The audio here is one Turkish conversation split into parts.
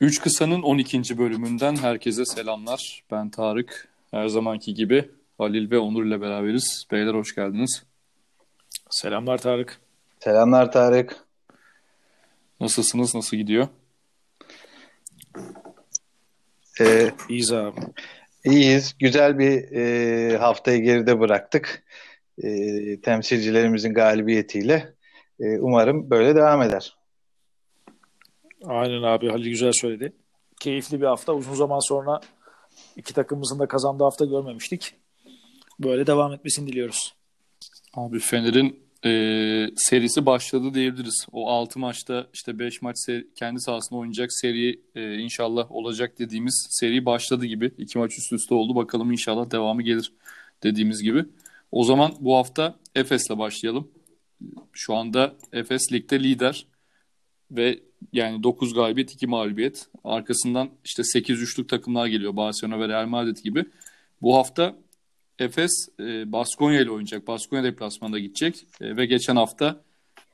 Üç Kısa'nın 12. bölümünden herkese selamlar. Ben Tarık. Her zamanki gibi Halil ve Onur ile beraberiz. Beyler hoş geldiniz. Selamlar Tarık. Selamlar Tarık. Nasılsınız? Nasıl gidiyor? Ee, İyiyiz abi. iyiyiz. Güzel bir e, haftayı geride bıraktık. E, temsilcilerimizin galibiyetiyle. E, umarım böyle devam eder. Aynen abi Halil güzel söyledi. Keyifli bir hafta. Uzun zaman sonra iki takımımızın da kazandığı hafta görmemiştik. Böyle devam etmesini diliyoruz. Abi Fener'in e, serisi başladı diyebiliriz. O 6 maçta işte 5 maç seri, kendi sahasında oynayacak seri e, inşallah olacak dediğimiz seri başladı gibi. 2 maç üst üste oldu. Bakalım inşallah devamı gelir dediğimiz gibi. O zaman bu hafta Efes'le başlayalım. Şu anda Efes ligde lider ve yani 9 galibiyet 2 mağlubiyet. Arkasından işte 8-3'lük takımlar geliyor. Barcelona ve Real Madrid gibi. Bu hafta Efes e, Baskonya ile oynayacak. Baskonya deplasmanda gidecek. E, ve geçen hafta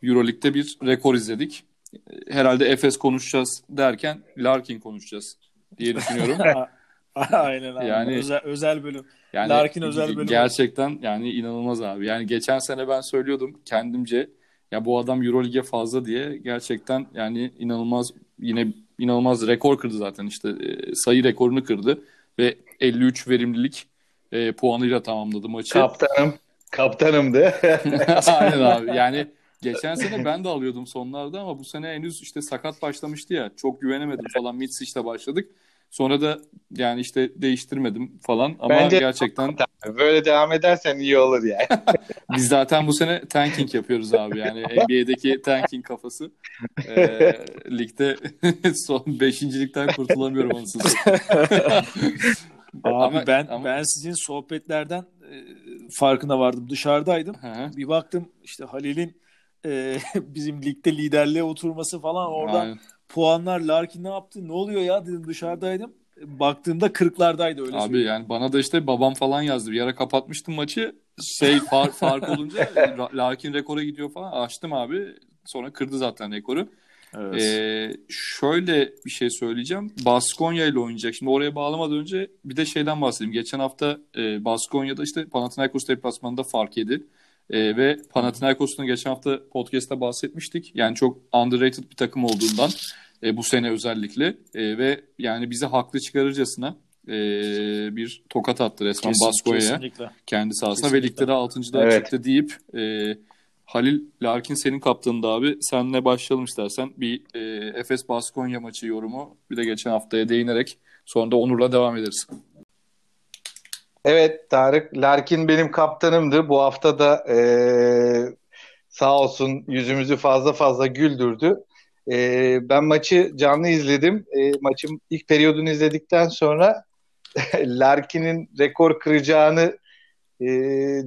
Euroleague'de bir rekor izledik. E, herhalde Efes konuşacağız derken Larkin konuşacağız diye düşünüyorum. Aynen abi. Yani- özel, özel bölüm. Yani Larkin özel bölüm. Gerçekten yani inanılmaz abi. Yani geçen sene ben söylüyordum kendimce ya bu adam Euroleague'e fazla diye gerçekten yani inanılmaz yine inanılmaz rekor kırdı zaten işte e, sayı rekorunu kırdı ve 53 verimlilik e, puanıyla tamamladı maçı. Kaptanım. Kaptanımdı. Aynen abi. Yani geçen sene ben de alıyordum sonlarda ama bu sene henüz işte sakat başlamıştı ya. Çok güvenemedim falan. Mitsic'le başladık. Sonra da yani işte değiştirmedim falan ama Bence- gerçekten Böyle devam edersen iyi olur yani. biz zaten bu sene tanking yapıyoruz abi. Yani NBA'deki tanking kafası. Ee, ligde son beşincilikten kurtulamıyorum anasını satayım. Abi Ama- ben ama- ben sizin sohbetlerden e, farkına vardım. Dışarıdaydım. Hı hı. Bir baktım işte Halil'in e, bizim ligde liderliğe oturması falan oradan Aynen. Puanlar Larkin ne yaptı? Ne oluyor ya dedim dışarıdaydım. Baktığımda kırklardaydı öyle Abi söyleyeyim. yani bana da işte babam falan yazdı. Bir ara kapatmıştım maçı. Şey far, fark olunca Larkin rekora gidiyor falan. Açtım abi. Sonra kırdı zaten rekoru. Evet. Ee, şöyle bir şey söyleyeceğim. Baskonya ile oynayacak. Şimdi oraya bağlamadan önce bir de şeyden bahsedeyim. Geçen hafta e, Baskonya'da işte Panathinaikos deplasmanında fark yedi. E, ve Panathinaikos'un geçen hafta podcast'ta bahsetmiştik. Yani çok underrated bir takım olduğundan e, bu sene özellikle E, ve yani bizi haklı çıkarırcasına e, bir tokat attı resmen Kesin- Baskonya'ya Kesinlikle. kendi sahasına ve ligde de 6. Evet. çıktı deyip e, Halil Larkin senin kaptanında abi. Senle başlayalım istersen. Bir e, Efes Baskonya maçı yorumu bir de geçen haftaya değinerek sonra da Onur'la devam ederiz. Evet Tarık. Larkin benim kaptanımdı. Bu hafta da e, sağ olsun yüzümüzü fazla fazla güldürdü. E, ben maçı canlı izledim. E, maçın ilk periyodunu izledikten sonra Larkin'in rekor kıracağını e,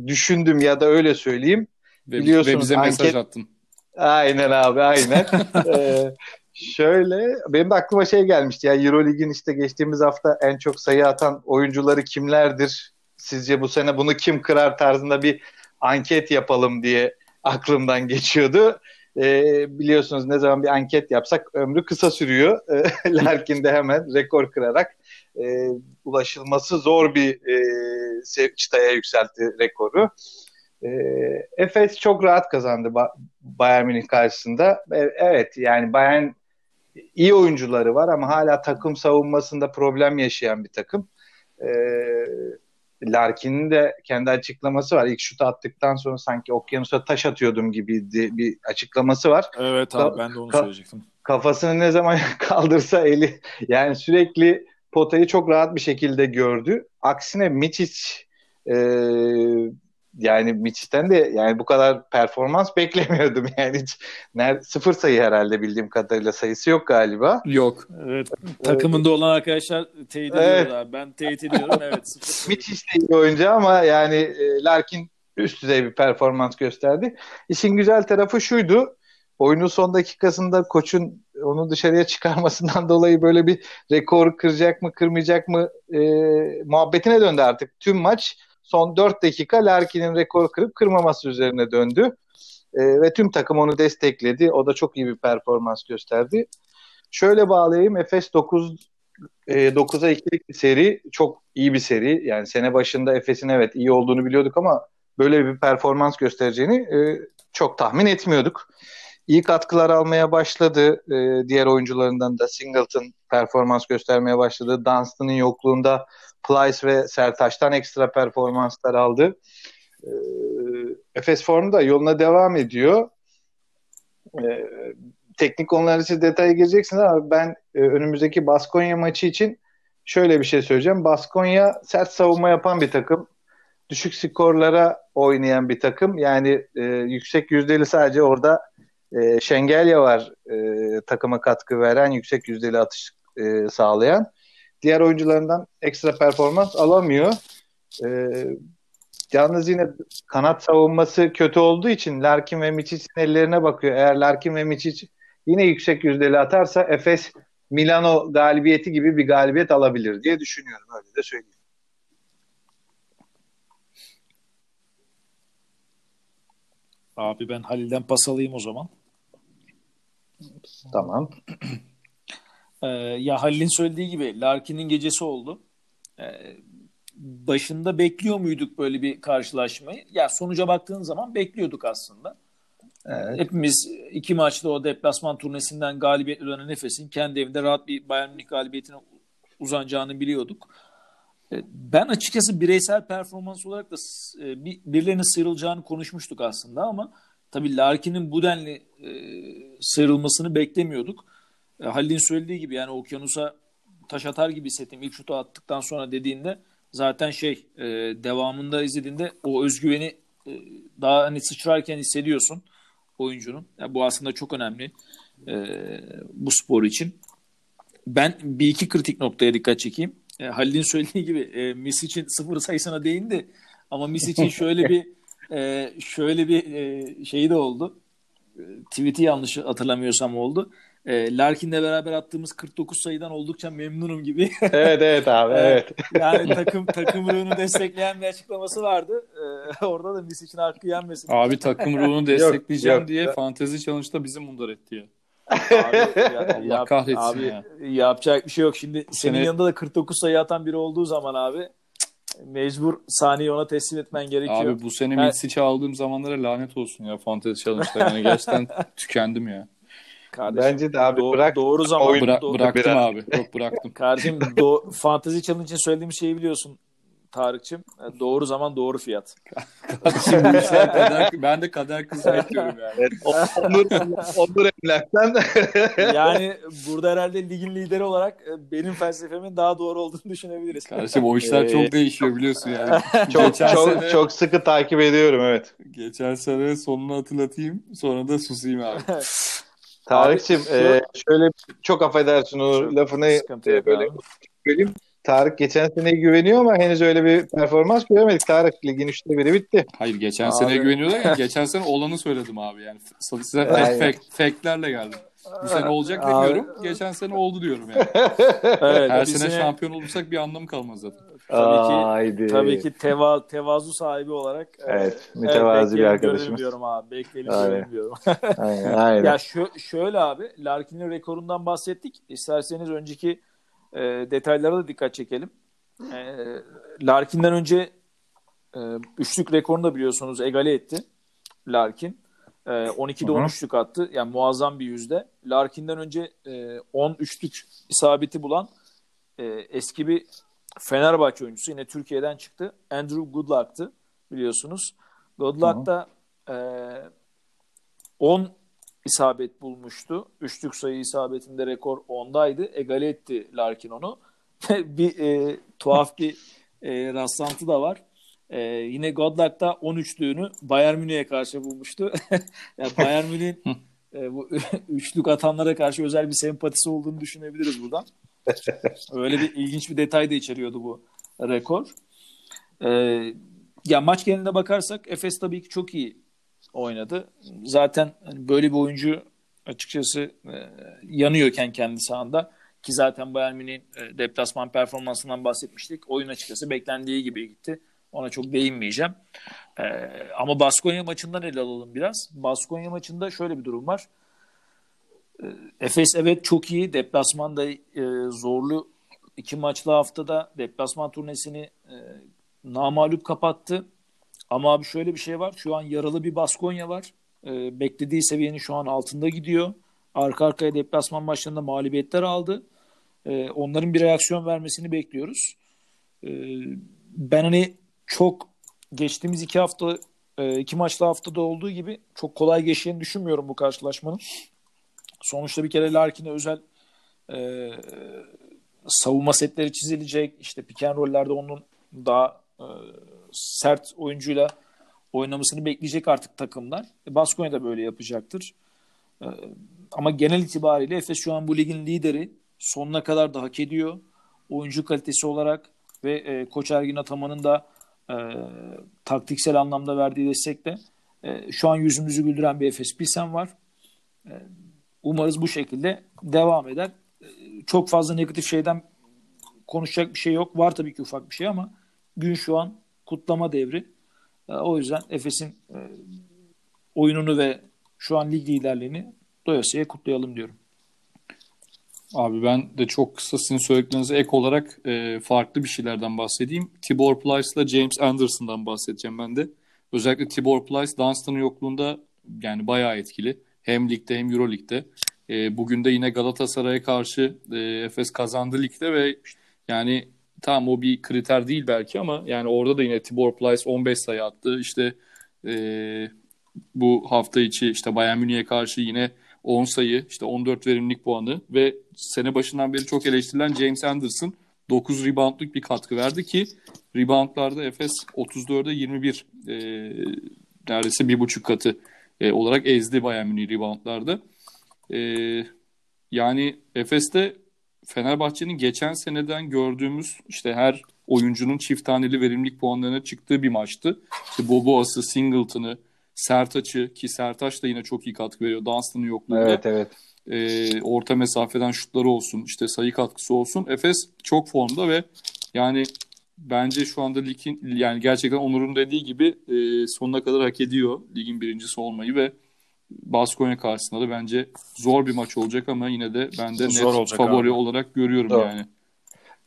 düşündüm ya da öyle söyleyeyim. Ve, Biliyorsunuz, ve bize mesaj anket- attın. Aynen abi aynen. Ee, şöyle benim de aklıma şey gelmişti ya Eurolig'in işte geçtiğimiz hafta en çok sayı atan oyuncuları kimlerdir? Sizce bu sene bunu kim kırar tarzında bir anket yapalım diye aklımdan geçiyordu. Ee, biliyorsunuz ne zaman bir anket yapsak ömrü kısa sürüyor. Ee, Larkin de hemen rekor kırarak e, ulaşılması zor bir e, çıtaya yükseltti rekoru. E, Efes çok rahat kazandı ba- Bayern Münih karşısında. E, evet yani Bayern iyi oyuncuları var ama hala takım savunmasında problem yaşayan bir takım. E, Larkin'in de kendi açıklaması var. İlk şut attıktan sonra sanki okyanusa taş atıyordum gibiydi bir açıklaması var. Evet abi ben de onu söyleyecektim. Kafasını ne zaman kaldırsa eli yani sürekli potayı çok rahat bir şekilde gördü. Aksine Mičić e, yani Miçic'ten de yani bu kadar performans beklemiyordum yani hiç ner- sıfır sayı herhalde bildiğim kadarıyla sayısı yok galiba. Yok. Evet. Takımında olan arkadaşlar teyit Evet. ediyorlar. Ben teyit ediyorum. Evet. sıfır. Miçic de iyi oyuncu ama yani e, Larkin üst düzey bir performans gösterdi. İşin güzel tarafı şuydu. Oyunun son dakikasında koçun onu dışarıya çıkarmasından dolayı böyle bir rekor kıracak mı kırmayacak mı e, muhabbetine döndü artık. Tüm maç son 4 dakika Larkin'in rekor kırıp kırmaması üzerine döndü. E, ve tüm takım onu destekledi. O da çok iyi bir performans gösterdi. şöyle bağlayayım. Efes 9 e, 9'a 2'lik bir seri. Çok iyi bir seri. Yani sene başında Efes'in evet iyi olduğunu biliyorduk ama böyle bir performans göstereceğini e, çok tahmin etmiyorduk. İyi katkılar almaya başladı. E, diğer oyuncularından da Singleton performans göstermeye başladı. Dunstan'ın yokluğunda Plyce ve Sertaç'tan ekstra performanslar aldı. E, Efes formda yoluna devam ediyor. E, teknik konular için detaya gireceksiniz ama ben e, önümüzdeki Baskonya maçı için şöyle bir şey söyleyeceğim. Baskonya sert savunma yapan bir takım. Düşük skorlara oynayan bir takım. Yani e, yüksek yüzdeli sadece orada e, Şengelya var e, takıma katkı veren, yüksek yüzdeli atış e, sağlayan. Diğer oyuncularından ekstra performans alamıyor. E, yalnız yine kanat savunması kötü olduğu için Larkin ve Miçic'in ellerine bakıyor. Eğer Larkin ve Miçic yine yüksek yüzdeli atarsa Efes Milano galibiyeti gibi bir galibiyet alabilir diye düşünüyorum. Öyle de söyleyeyim. Abi ben Halil'den pas alayım o zaman. Tamam. Ee, ya Halil'in söylediği gibi Larkin'in gecesi oldu. Ee, başında bekliyor muyduk böyle bir karşılaşmayı? Ya sonuca baktığın zaman bekliyorduk aslında. Evet. Hepimiz iki maçta o deplasman turnesinden galibiyetle dönen Efes'in kendi evinde rahat bir Bayern Münih galibiyetine uzanacağını biliyorduk. Ee, Ben açıkçası bireysel performans olarak da e, bir, birilerinin sıyrılacağını konuşmuştuk aslında ama tabii Larkin'in bu denli e, sıyrılmasını beklemiyorduk. E, Halil'in söylediği gibi yani okyanusa taş atar gibi hissettim ilk şutu attıktan sonra dediğinde zaten şey e, devamında izlediğinde o özgüveni e, daha hani sıçrarken hissediyorsun oyuncunun. Yani bu aslında çok önemli e, bu spor için. Ben bir iki kritik noktaya dikkat çekeyim. E, Halil'in söylediği gibi e, Misic'in sıfır sayısına değindi ama Misic'in şöyle bir e, şöyle bir e, şeyi de oldu. E, tweet'i yanlış hatırlamıyorsam oldu. E, Larkin'le beraber attığımız 49 sayıdan oldukça memnunum gibi. Evet evet abi evet. yani takım takım ruhunu destekleyen bir açıklaması vardı. E, orada da Misic'in hakkı yenmesin. Abi takım ruhunu destekleyeceğim yok. diye Fantezi Challenge'da bizi mundar etti ya. Abi, ya- Allah yap- kahretsin abi, ya. Yapacak bir şey yok. Şimdi senin sene- yanında da 49 sayı atan biri olduğu zaman abi mecbur saniye ona teslim etmen gerekiyor. Abi bu sene Ha- Mitsic'i aldığım zamanlara lanet olsun ya Fantezi Challenge'da. Yani gerçekten tükendim ya. Kardeşim, Bence de abi do- bırak. doğru zaman oyun- Bıra- bıraktım biraz. abi. Yok bıraktım. Kardeşim do- Fantasy Challenge için söylediğim şeyi biliyorsun Tarık'cığım. E, Doğru zaman doğru fiyat. Şimdi bu işler kader, ben de kader kısmet diyorum yani. Evet, Onur, Onur Emlak'tan Yani burada herhalde ligin lideri olarak e, benim felsefemin daha doğru olduğunu düşünebiliriz. Kardeşim o işler Ee, çok değişiyor biliyorsun yani. çok geçen çok sene, çok sıkı takip ediyorum evet. geçen sene sonunu hatırlatayım sonra da susayım abi. Tarık'cığım Abi, e, şöyle çok affedersin o Çok lafını e, böyle abi. söyleyeyim. Tarık geçen sene güveniyor ama henüz öyle bir performans göremedik. Tarık ligin üçte biri bitti. Hayır geçen Abi. sene güveniyordum ya geçen sene olanı söyledim abi yani. Size Aynen. fact, factlerle geldim. Bu sene olacak Abi. demiyorum. Geçen sene oldu diyorum yani. Evet, Her biz sene şampiyon olursak bir anlamı kalmaz zaten. Tabii ki- Haydi. tabii ki teva, tevazu sahibi olarak Evet, mütevazi bir bekleyelim, arkadaşımız. diyorum abi. Bekleyelim Aynen. diyorum. Aynen. aynen. Ya şö- şöyle abi Larkin'in rekorundan bahsettik. İsterseniz önceki e, detaylara da dikkat çekelim. E, Larkin'den önce e, üçlük rekorunu da biliyorsunuz egale etti Larkin. E, 12'de Hı hı. 10 üçlük attı. Yani muazzam bir yüzde. Larkin'den önce e, 10 üçlük isabeti bulan e, eski bir Fenerbahçe oyuncusu yine Türkiye'den çıktı. Andrew Goodluck'tı biliyorsunuz. Goodluck da e, 10 isabet bulmuştu. Üçlük sayı isabetinde rekor 10'daydı. Egale etti Larkin onu. bir e, tuhaf bir e, rastlantı da var. E, yine Godluck da 13'lüğünü Bayern Münih'e karşı bulmuştu. yani Bayern Münih'in e, bu üçlük atanlara karşı özel bir sempatisi olduğunu düşünebiliriz buradan. Öyle bir ilginç bir detay da içeriyordu bu rekor. E, ya maç geneline bakarsak Efes tabii ki çok iyi oynadı. Zaten hani böyle bir oyuncu açıkçası e, yanıyorken kendi sahanda ki zaten Bayern Münih'in e, deplasman performansından bahsetmiştik. Oyun açıkçası beklendiği gibi gitti. Ona çok değinmeyeceğim. E, ama Baskonya maçından ele alalım biraz. Baskonya maçında şöyle bir durum var. E, Efes evet çok iyi. Deplasmanda e, zorlu iki maçlı haftada deplasman turnesini e, namalup kapattı. Ama abi şöyle bir şey var. Şu an yaralı bir Baskonya var. E, beklediği seviyenin şu an altında gidiyor. Arka arkaya deplasman maçlarında mağlubiyetler aldı. E, onların bir reaksiyon vermesini bekliyoruz. E, ben hani çok geçtiğimiz iki hafta e, iki maçlı haftada olduğu gibi çok kolay geçeceğini düşünmüyorum bu karşılaşmanın. Sonuçta bir kere Larkin'e özel e, savunma setleri çizilecek. İşte pick and roll'lerde onun daha e, sert oyuncuyla oynamasını bekleyecek artık takımlar. E, Baskonya da böyle yapacaktır. E, ama genel itibariyle Efes şu an bu ligin lideri. Sonuna kadar da hak ediyor. Oyuncu kalitesi olarak ve e, Koç Ergin Ataman'ın da e, taktiksel anlamda verdiği destekle e, şu an yüzümüzü güldüren bir Efes Pilsen var. E, umarız bu şekilde devam eder. E, çok fazla negatif şeyden konuşacak bir şey yok. Var tabii ki ufak bir şey ama gün şu an kutlama devri. E, o yüzden Efes'in e, oyununu ve şu an lig liderliğini doyasıya kutlayalım diyorum. Abi ben de çok kısa sizin söylediklerinize ek olarak e, farklı bir şeylerden bahsedeyim. Tibor Plyce'la James Anderson'dan bahsedeceğim ben de. Özellikle Tibor Plyce Dunstan'ın yokluğunda yani bayağı etkili. Hem ligde hem Euroleague'de. E, bugün de yine Galatasaray'a karşı e, Efes kazandı ligde ve yani tamam o bir kriter değil belki ama yani orada da yine Tibor Plyce 15 sayı attı. İşte e, bu hafta içi işte Bayern Münih'e karşı yine 10 sayı, işte 14 verimlilik puanı ve sene başından beri çok eleştirilen James Anderson 9 reboundluk bir katkı verdi ki reboundlarda Efes 34'e 21 e, neredeyse bir buçuk katı e, olarak ezdi Bayern Münih reboundlarda. E, yani Efes'te Fenerbahçe'nin geçen seneden gördüğümüz işte her oyuncunun çift taneli verimlilik puanlarına çıktığı bir maçtı. İşte Boboa'sı, Singleton'ı, Sertaç'ı ki Sertaç da yine çok iyi katkı veriyor. Dunstan'ın yokluğunda. Evet evet. E, orta mesafeden şutları olsun, işte sayı katkısı olsun. Efes çok formda ve yani bence şu anda ligin yani gerçekten Onur'un dediği gibi e, sonuna kadar hak ediyor ligin birincisi olmayı ve Baskonya karşısında da bence zor bir maç olacak ama yine de ben de Zor net favori abi. olarak görüyorum Doğru. yani.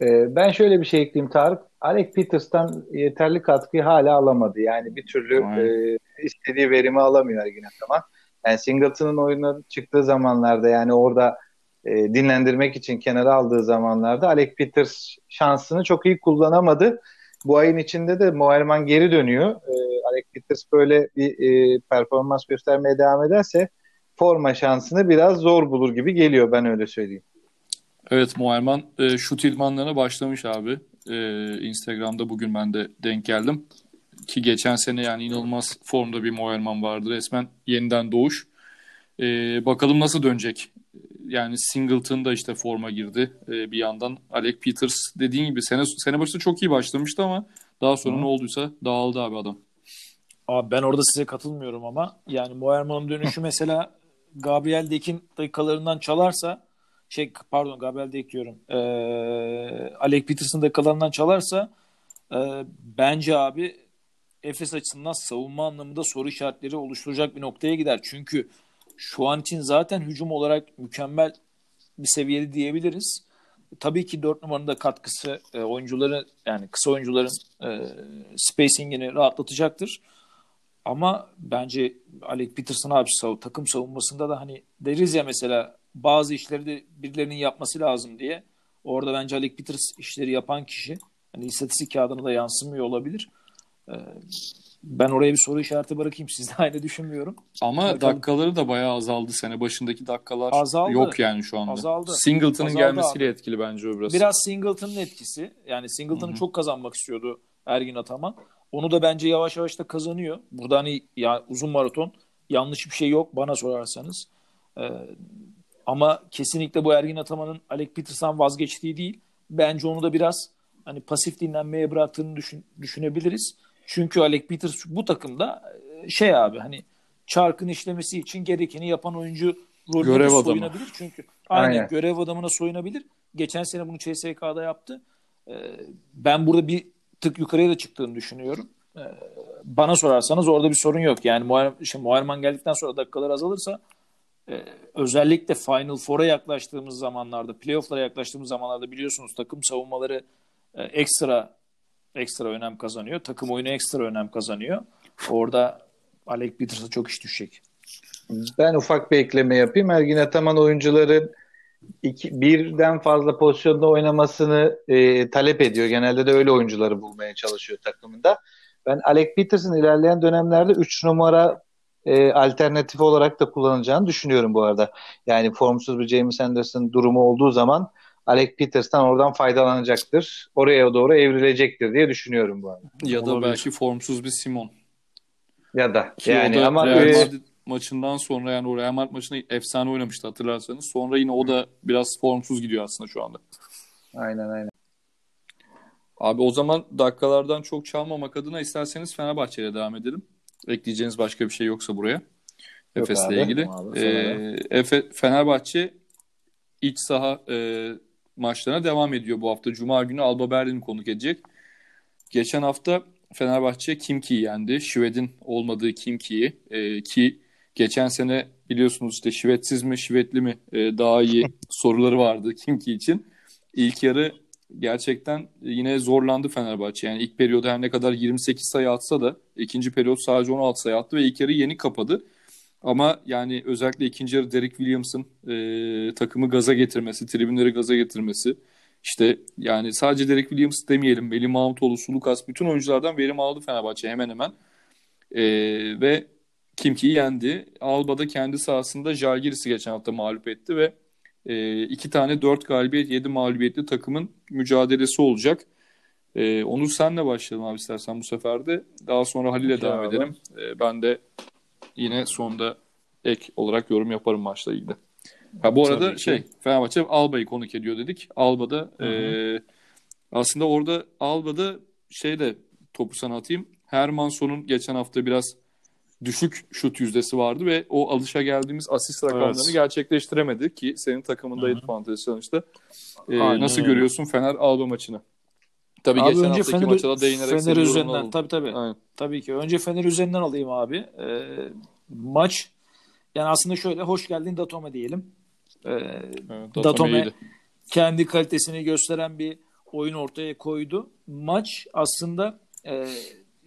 Ee, ben şöyle bir şey ekleyeyim Tarık. Alec Peters'tan yeterli katkıyı hala alamadı. Yani bir türlü Aynen. e, istediği verimi alamıyor Ergin Ataman. Yani Singleton'ın oyuna çıktığı zamanlarda yani orada e, dinlendirmek için kenara aldığı zamanlarda Alec Peters şansını çok iyi kullanamadı. Bu ayın içinde de Moerman geri dönüyor. E, Alec Peters böyle bir e, performans göstermeye devam ederse forma şansını biraz zor bulur gibi geliyor ben öyle söyleyeyim. Evet Muayman e, şut idmanlarına başlamış abi. E, Instagram'da bugün ben de denk geldim. Ki geçen sene yani inanılmaz formda bir Muayman vardı. Resmen yeniden doğuş. E, bakalım nasıl dönecek. Yani Singleton da işte forma girdi e, bir yandan. Alec Peters dediğin gibi sene, sene başında çok iyi başlamıştı ama daha sonra Hı. ne olduysa dağıldı abi adam. Abi ben orada size katılmıyorum ama yani Moerman'ın dönüşü mesela Gabriel Dek'in dakikalarından çalarsa şey pardon Gabriel Dek diyorum. Ee, Alec Peters'ın dakikalarından çalarsa e, bence abi Efes açısından savunma anlamında soru işaretleri oluşturacak bir noktaya gider. Çünkü şu an için zaten hücum olarak mükemmel bir seviyede diyebiliriz. Tabii ki 4 numaranın da katkısı e, oyuncuların yani kısa oyuncuların e, spacingini rahatlatacaktır. Ama bence Alec Peterson abi takım savunmasında da hani deriz ya mesela bazı işleri de birilerinin yapması lazım diye. Orada bence Alec Peters işleri yapan kişi. Hani istatistik kağıdına da yansımıyor olabilir. Ee, ben oraya bir soru işareti bırakayım. Siz de aynı düşünmüyorum. Ama Bakalım. dakikaları da bayağı azaldı. Sene başındaki dakikalar Azaldı. yok yani şu anda. Azaldı. Singleton'ın Azaldı gelmesiyle abi. etkili bence o biraz. Biraz Singleton'ın etkisi. Yani Singleton'ı çok kazanmak istiyordu Ergin Ataman. Onu da bence yavaş yavaş da kazanıyor. Burada hani ya uzun maraton yanlış bir şey yok bana sorarsanız. Ee, ama kesinlikle bu Ergin Ataman'ın Alec Peters'tan vazgeçtiği değil. Bence onu da biraz hani pasif dinlenmeye bıraktığını düşün, düşünebiliriz. Çünkü Alec Peters bu takımda e, şey abi hani çarkın işlemesi için gerekeni yapan oyuncu rolüne Görev de adamı. soyunabilir. Çünkü aynen, Aynen. görev adamına soyunabilir. Geçen sene bunu CSK'da yaptı. Ee, ben burada bir tık yukarıya da çıktığını düşünüyorum. Ee, bana sorarsanız orada bir sorun yok. Yani Muhar, şimdi geldikten sonra dakikalar azalırsa e, özellikle Final Four'a yaklaştığımız zamanlarda, playoff'lara yaklaştığımız zamanlarda biliyorsunuz takım savunmaları e, ekstra ekstra önem kazanıyor. Takım oyunu ekstra önem kazanıyor. Orada Alec Peters'a çok iş düşecek. Ben ufak bir ekleme yapayım. Ergin Ataman oyuncuların iki, birden fazla pozisyonda oynamasını e, talep ediyor. Genelde de öyle oyuncuları bulmaya çalışıyor takımında. Ben Alec Peters'ın ilerleyen dönemlerde 3 numara e, alternatif olarak da kullanacağını düşünüyorum bu arada. Yani formsuz bir James Anderson durumu olduğu zaman Alec Peters'tan oradan faydalanacaktır. Oraya doğru evrilecektir diye düşünüyorum bu arada. Ya da Olabilir. belki formsuz bir Simon. Ya da Ki yani da ama Real Madrid maçından sonra yani o Real Madrid maçında efsane oynamıştı hatırlarsanız. Sonra yine o da biraz formsuz gidiyor aslında şu anda. aynen aynen. Abi o zaman dakikalardan çok çalmamak adına isterseniz Fenerbahçe'yle devam edelim. Ekleyeceğiniz başka bir şey yoksa buraya. Yok Efes'le abi. ilgili. Abi, Ee, Efe, Fenerbahçe iç saha e, maçlarına devam ediyor bu hafta. Cuma günü Alba Berlin'i konuk edecek. Geçen hafta Fenerbahçe Kimki'yi yendi. Şived'in olmadığı Kimki'yi. E, ki geçen sene biliyorsunuz işte Şivedsiz mi Şivetli mi e, daha iyi soruları vardı Kimki için. İlk yarı gerçekten yine zorlandı Fenerbahçe. Yani ilk periyoda her ne kadar 28 sayı atsa da ikinci periyot sadece 16 sayı attı ve ilk yarı yeni kapadı. Ama yani özellikle ikinci yarı Derek Williams'ın e, takımı gaza getirmesi, tribünleri gaza getirmesi. İşte yani sadece Derek Williams demeyelim. Melih Mahmutoğlu, Sulukas bütün oyunculardan verim aldı Fenerbahçe hemen hemen. E, ve Kimki'yi yendi. Alba'da kendi sahasında Žalgiris'i geçen hafta mağlup etti ve e, iki tane dört galibiyet, yedi mağlubiyetli takımın mücadelesi olacak. E, Onur senle başlayalım abi istersen bu sefer de. Daha sonra Halil'e devam abi. edelim. E, ben de yine sonda ek olarak yorum yaparım maçla ilgili. Ha, bu arada Tabii ki. şey Fenerbahçe Alba'yı konuk ediyor dedik. Alba'da Hı hı. e, aslında orada Alba'da şeyde topu sana atayım. Hermanson'un geçen hafta biraz düşük şut yüzdesi vardı ve o alışa geldiğimiz asist rakamlarını Evet. gerçekleştiremedi ki senin takımında Hı hı. Edip Fantezi Challenge'da. E, Aynen nasıl görüyorsun Fener Alba maçını? Tabii Abi geçen önce haftaki Fener, maça da değinerek Fener üzerinden alalım. tabii tabii. Aynen. Tabii ki. Önce Fener üzerinden alayım abi. Ee, maç yani aslında şöyle hoş geldin Datome diyelim. Ee, Evet, Datome- Datome kendi kalitesini gösteren bir oyun ortaya koydu. Maç aslında e,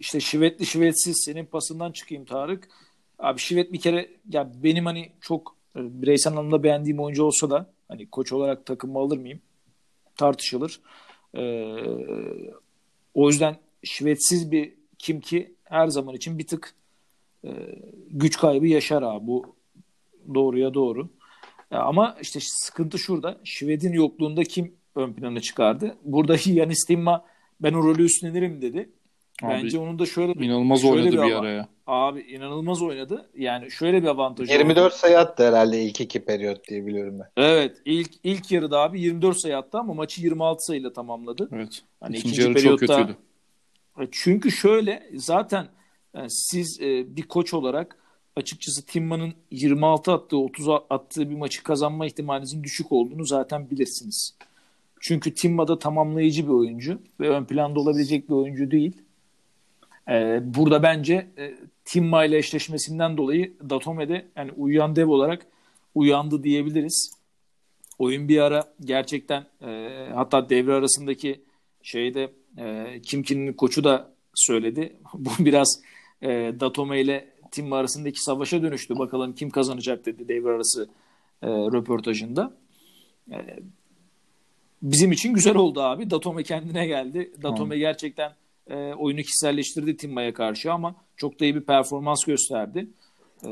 işte şivetli şivetsiz senin pasından çıkayım Tarık. Abi şivet bir kere ya benim hani çok e, bireysel anlamda beğendiğim oyuncu olsa da hani koç olarak takımı alır mıyım? Tartışılır. Ee, o yüzden şivetsiz bir kim ki her zaman için bir tık e, güç kaybı yaşar abi. Bu doğruya doğru. Ya ama işte sıkıntı şurada. Şved'in yokluğunda kim ön plana çıkardı? Burada Yanis Timma ben o rolü üstlenirim dedi. Abi, Bence onun da şöyle İnanılmaz şöyle oynadı bir bir ama- ara ya. abi inanılmaz oynadı. Yani şöyle bir avantajı 24 oldu. sayı attı herhalde ilk iki periyot diye biliyorum ben. Evet, ilk ilk yarıda abi 24 sayı attı ama maçı 26 sayıyla tamamladı. Evet. Hani İkinci, ikinci yarı çok periyotta- kötüydü. E, Çünkü şöyle zaten e, siz e, bir koç olarak açıkçası Timma'nın 26 attığı 30 attığı bir maçı kazanma ihtimalinizin düşük olduğunu zaten bilirsiniz. Çünkü Timma da tamamlayıcı bir oyuncu ve ön planda olabilecek bir oyuncu değil. E, burada bence e, Timma ile eşleşmesinden dolayı Datome'de yani uyuyan dev olarak uyandı diyebiliriz. Oyun bir ara gerçekten e, hatta devre arasındaki şeyde e, Kimkin'in koçu da söyledi. Bu biraz e, Datome ile Timma arasındaki savaşa dönüştü. Bakalım kim kazanacak dedi devre arası e, röportajında. E, bizim için güzel oldu abi. Datome kendine geldi. Datome gerçekten e, oyunu kişiselleştirdi Timma'ya karşı ama çok da iyi bir performans gösterdi. E,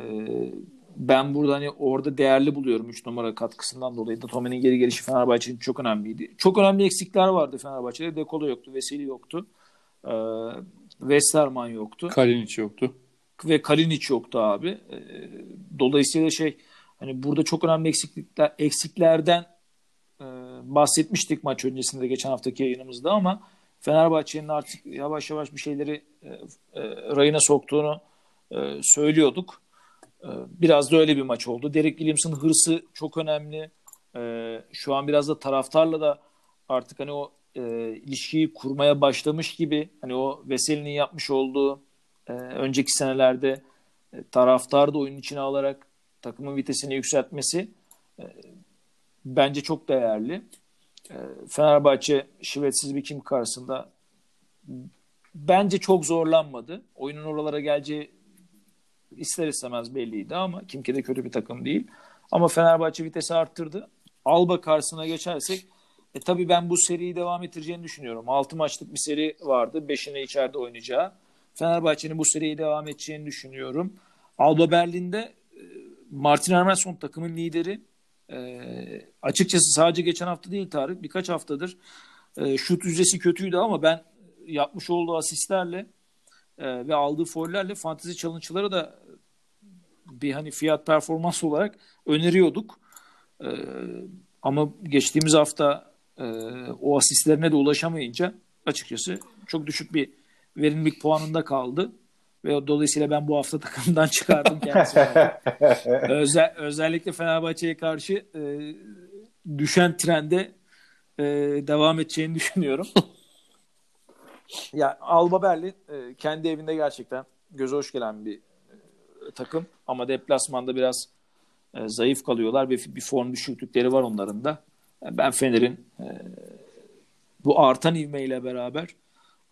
ben burada hani orada değerli buluyorum 3 numara katkısından dolayı. Datome'nin geri gelişi Fenerbahçe için çok önemliydi. Çok önemli eksikler vardı Fenerbahçe'de. Dekolo yoktu, Veseli yoktu. Ee, Westerman yoktu Kalinic yoktu. ve Kalinic yoktu abi. Ee, dolayısıyla şey hani burada çok önemli eksiklikler eksiklerden e, bahsetmiştik maç öncesinde geçen haftaki yayınımızda ama Fenerbahçe'nin artık yavaş yavaş bir şeyleri e, e, rayına soktuğunu e, söylüyorduk. E, biraz da öyle bir maç oldu. Derek Williams'ın hırsı çok önemli. E, şu an biraz da taraftarla da artık hani o e, ilişkiyi kurmaya başlamış gibi hani o Veseli'nin yapmış olduğu e, önceki senelerde e, taraftar da oyunun içine alarak takımın vitesini yükseltmesi e, bence çok değerli. E, Fenerbahçe şivetsiz bir kim karşısında bence çok zorlanmadı. Oyunun oralara geleceği ister istemez belliydi ama Kimki de kötü bir takım değil. Ama Fenerbahçe vitesi arttırdı. Alba karşısına geçersek e, tabii ben bu seriyi devam ettireceğini düşünüyorum. 6 maçlık bir seri vardı. 5'ini içeride oynayacağı. Fenerbahçe'nin bu seriyi devam edeceğini düşünüyorum. Alba Berlin'de e, Martin Hermanson takımın lideri. E, açıkçası sadece geçen hafta değil Tarık. Birkaç haftadır e, şut yüzdesi kötüydü ama ben yapmış olduğu asistlerle e, ve aldığı follerle fantezi challenge'ları da bir hani fiyat performans olarak öneriyorduk. E, ama geçtiğimiz hafta e, o asistlerine de ulaşamayınca açıkçası çok düşük bir verimlilik puanında kaldı. Ve dolayısıyla ben bu hafta takımdan çıkardım kendisini. Özel, özellikle Fenerbahçe'ye karşı e, düşen trende e, devam edeceğini düşünüyorum. ya Alba Berlin e, kendi evinde gerçekten göze hoş gelen bir e, takım ama deplasmanda biraz e, zayıf kalıyorlar ve bir form düşüklükleri var onların da. Ben Fener'in e, bu artan ivmeyle beraber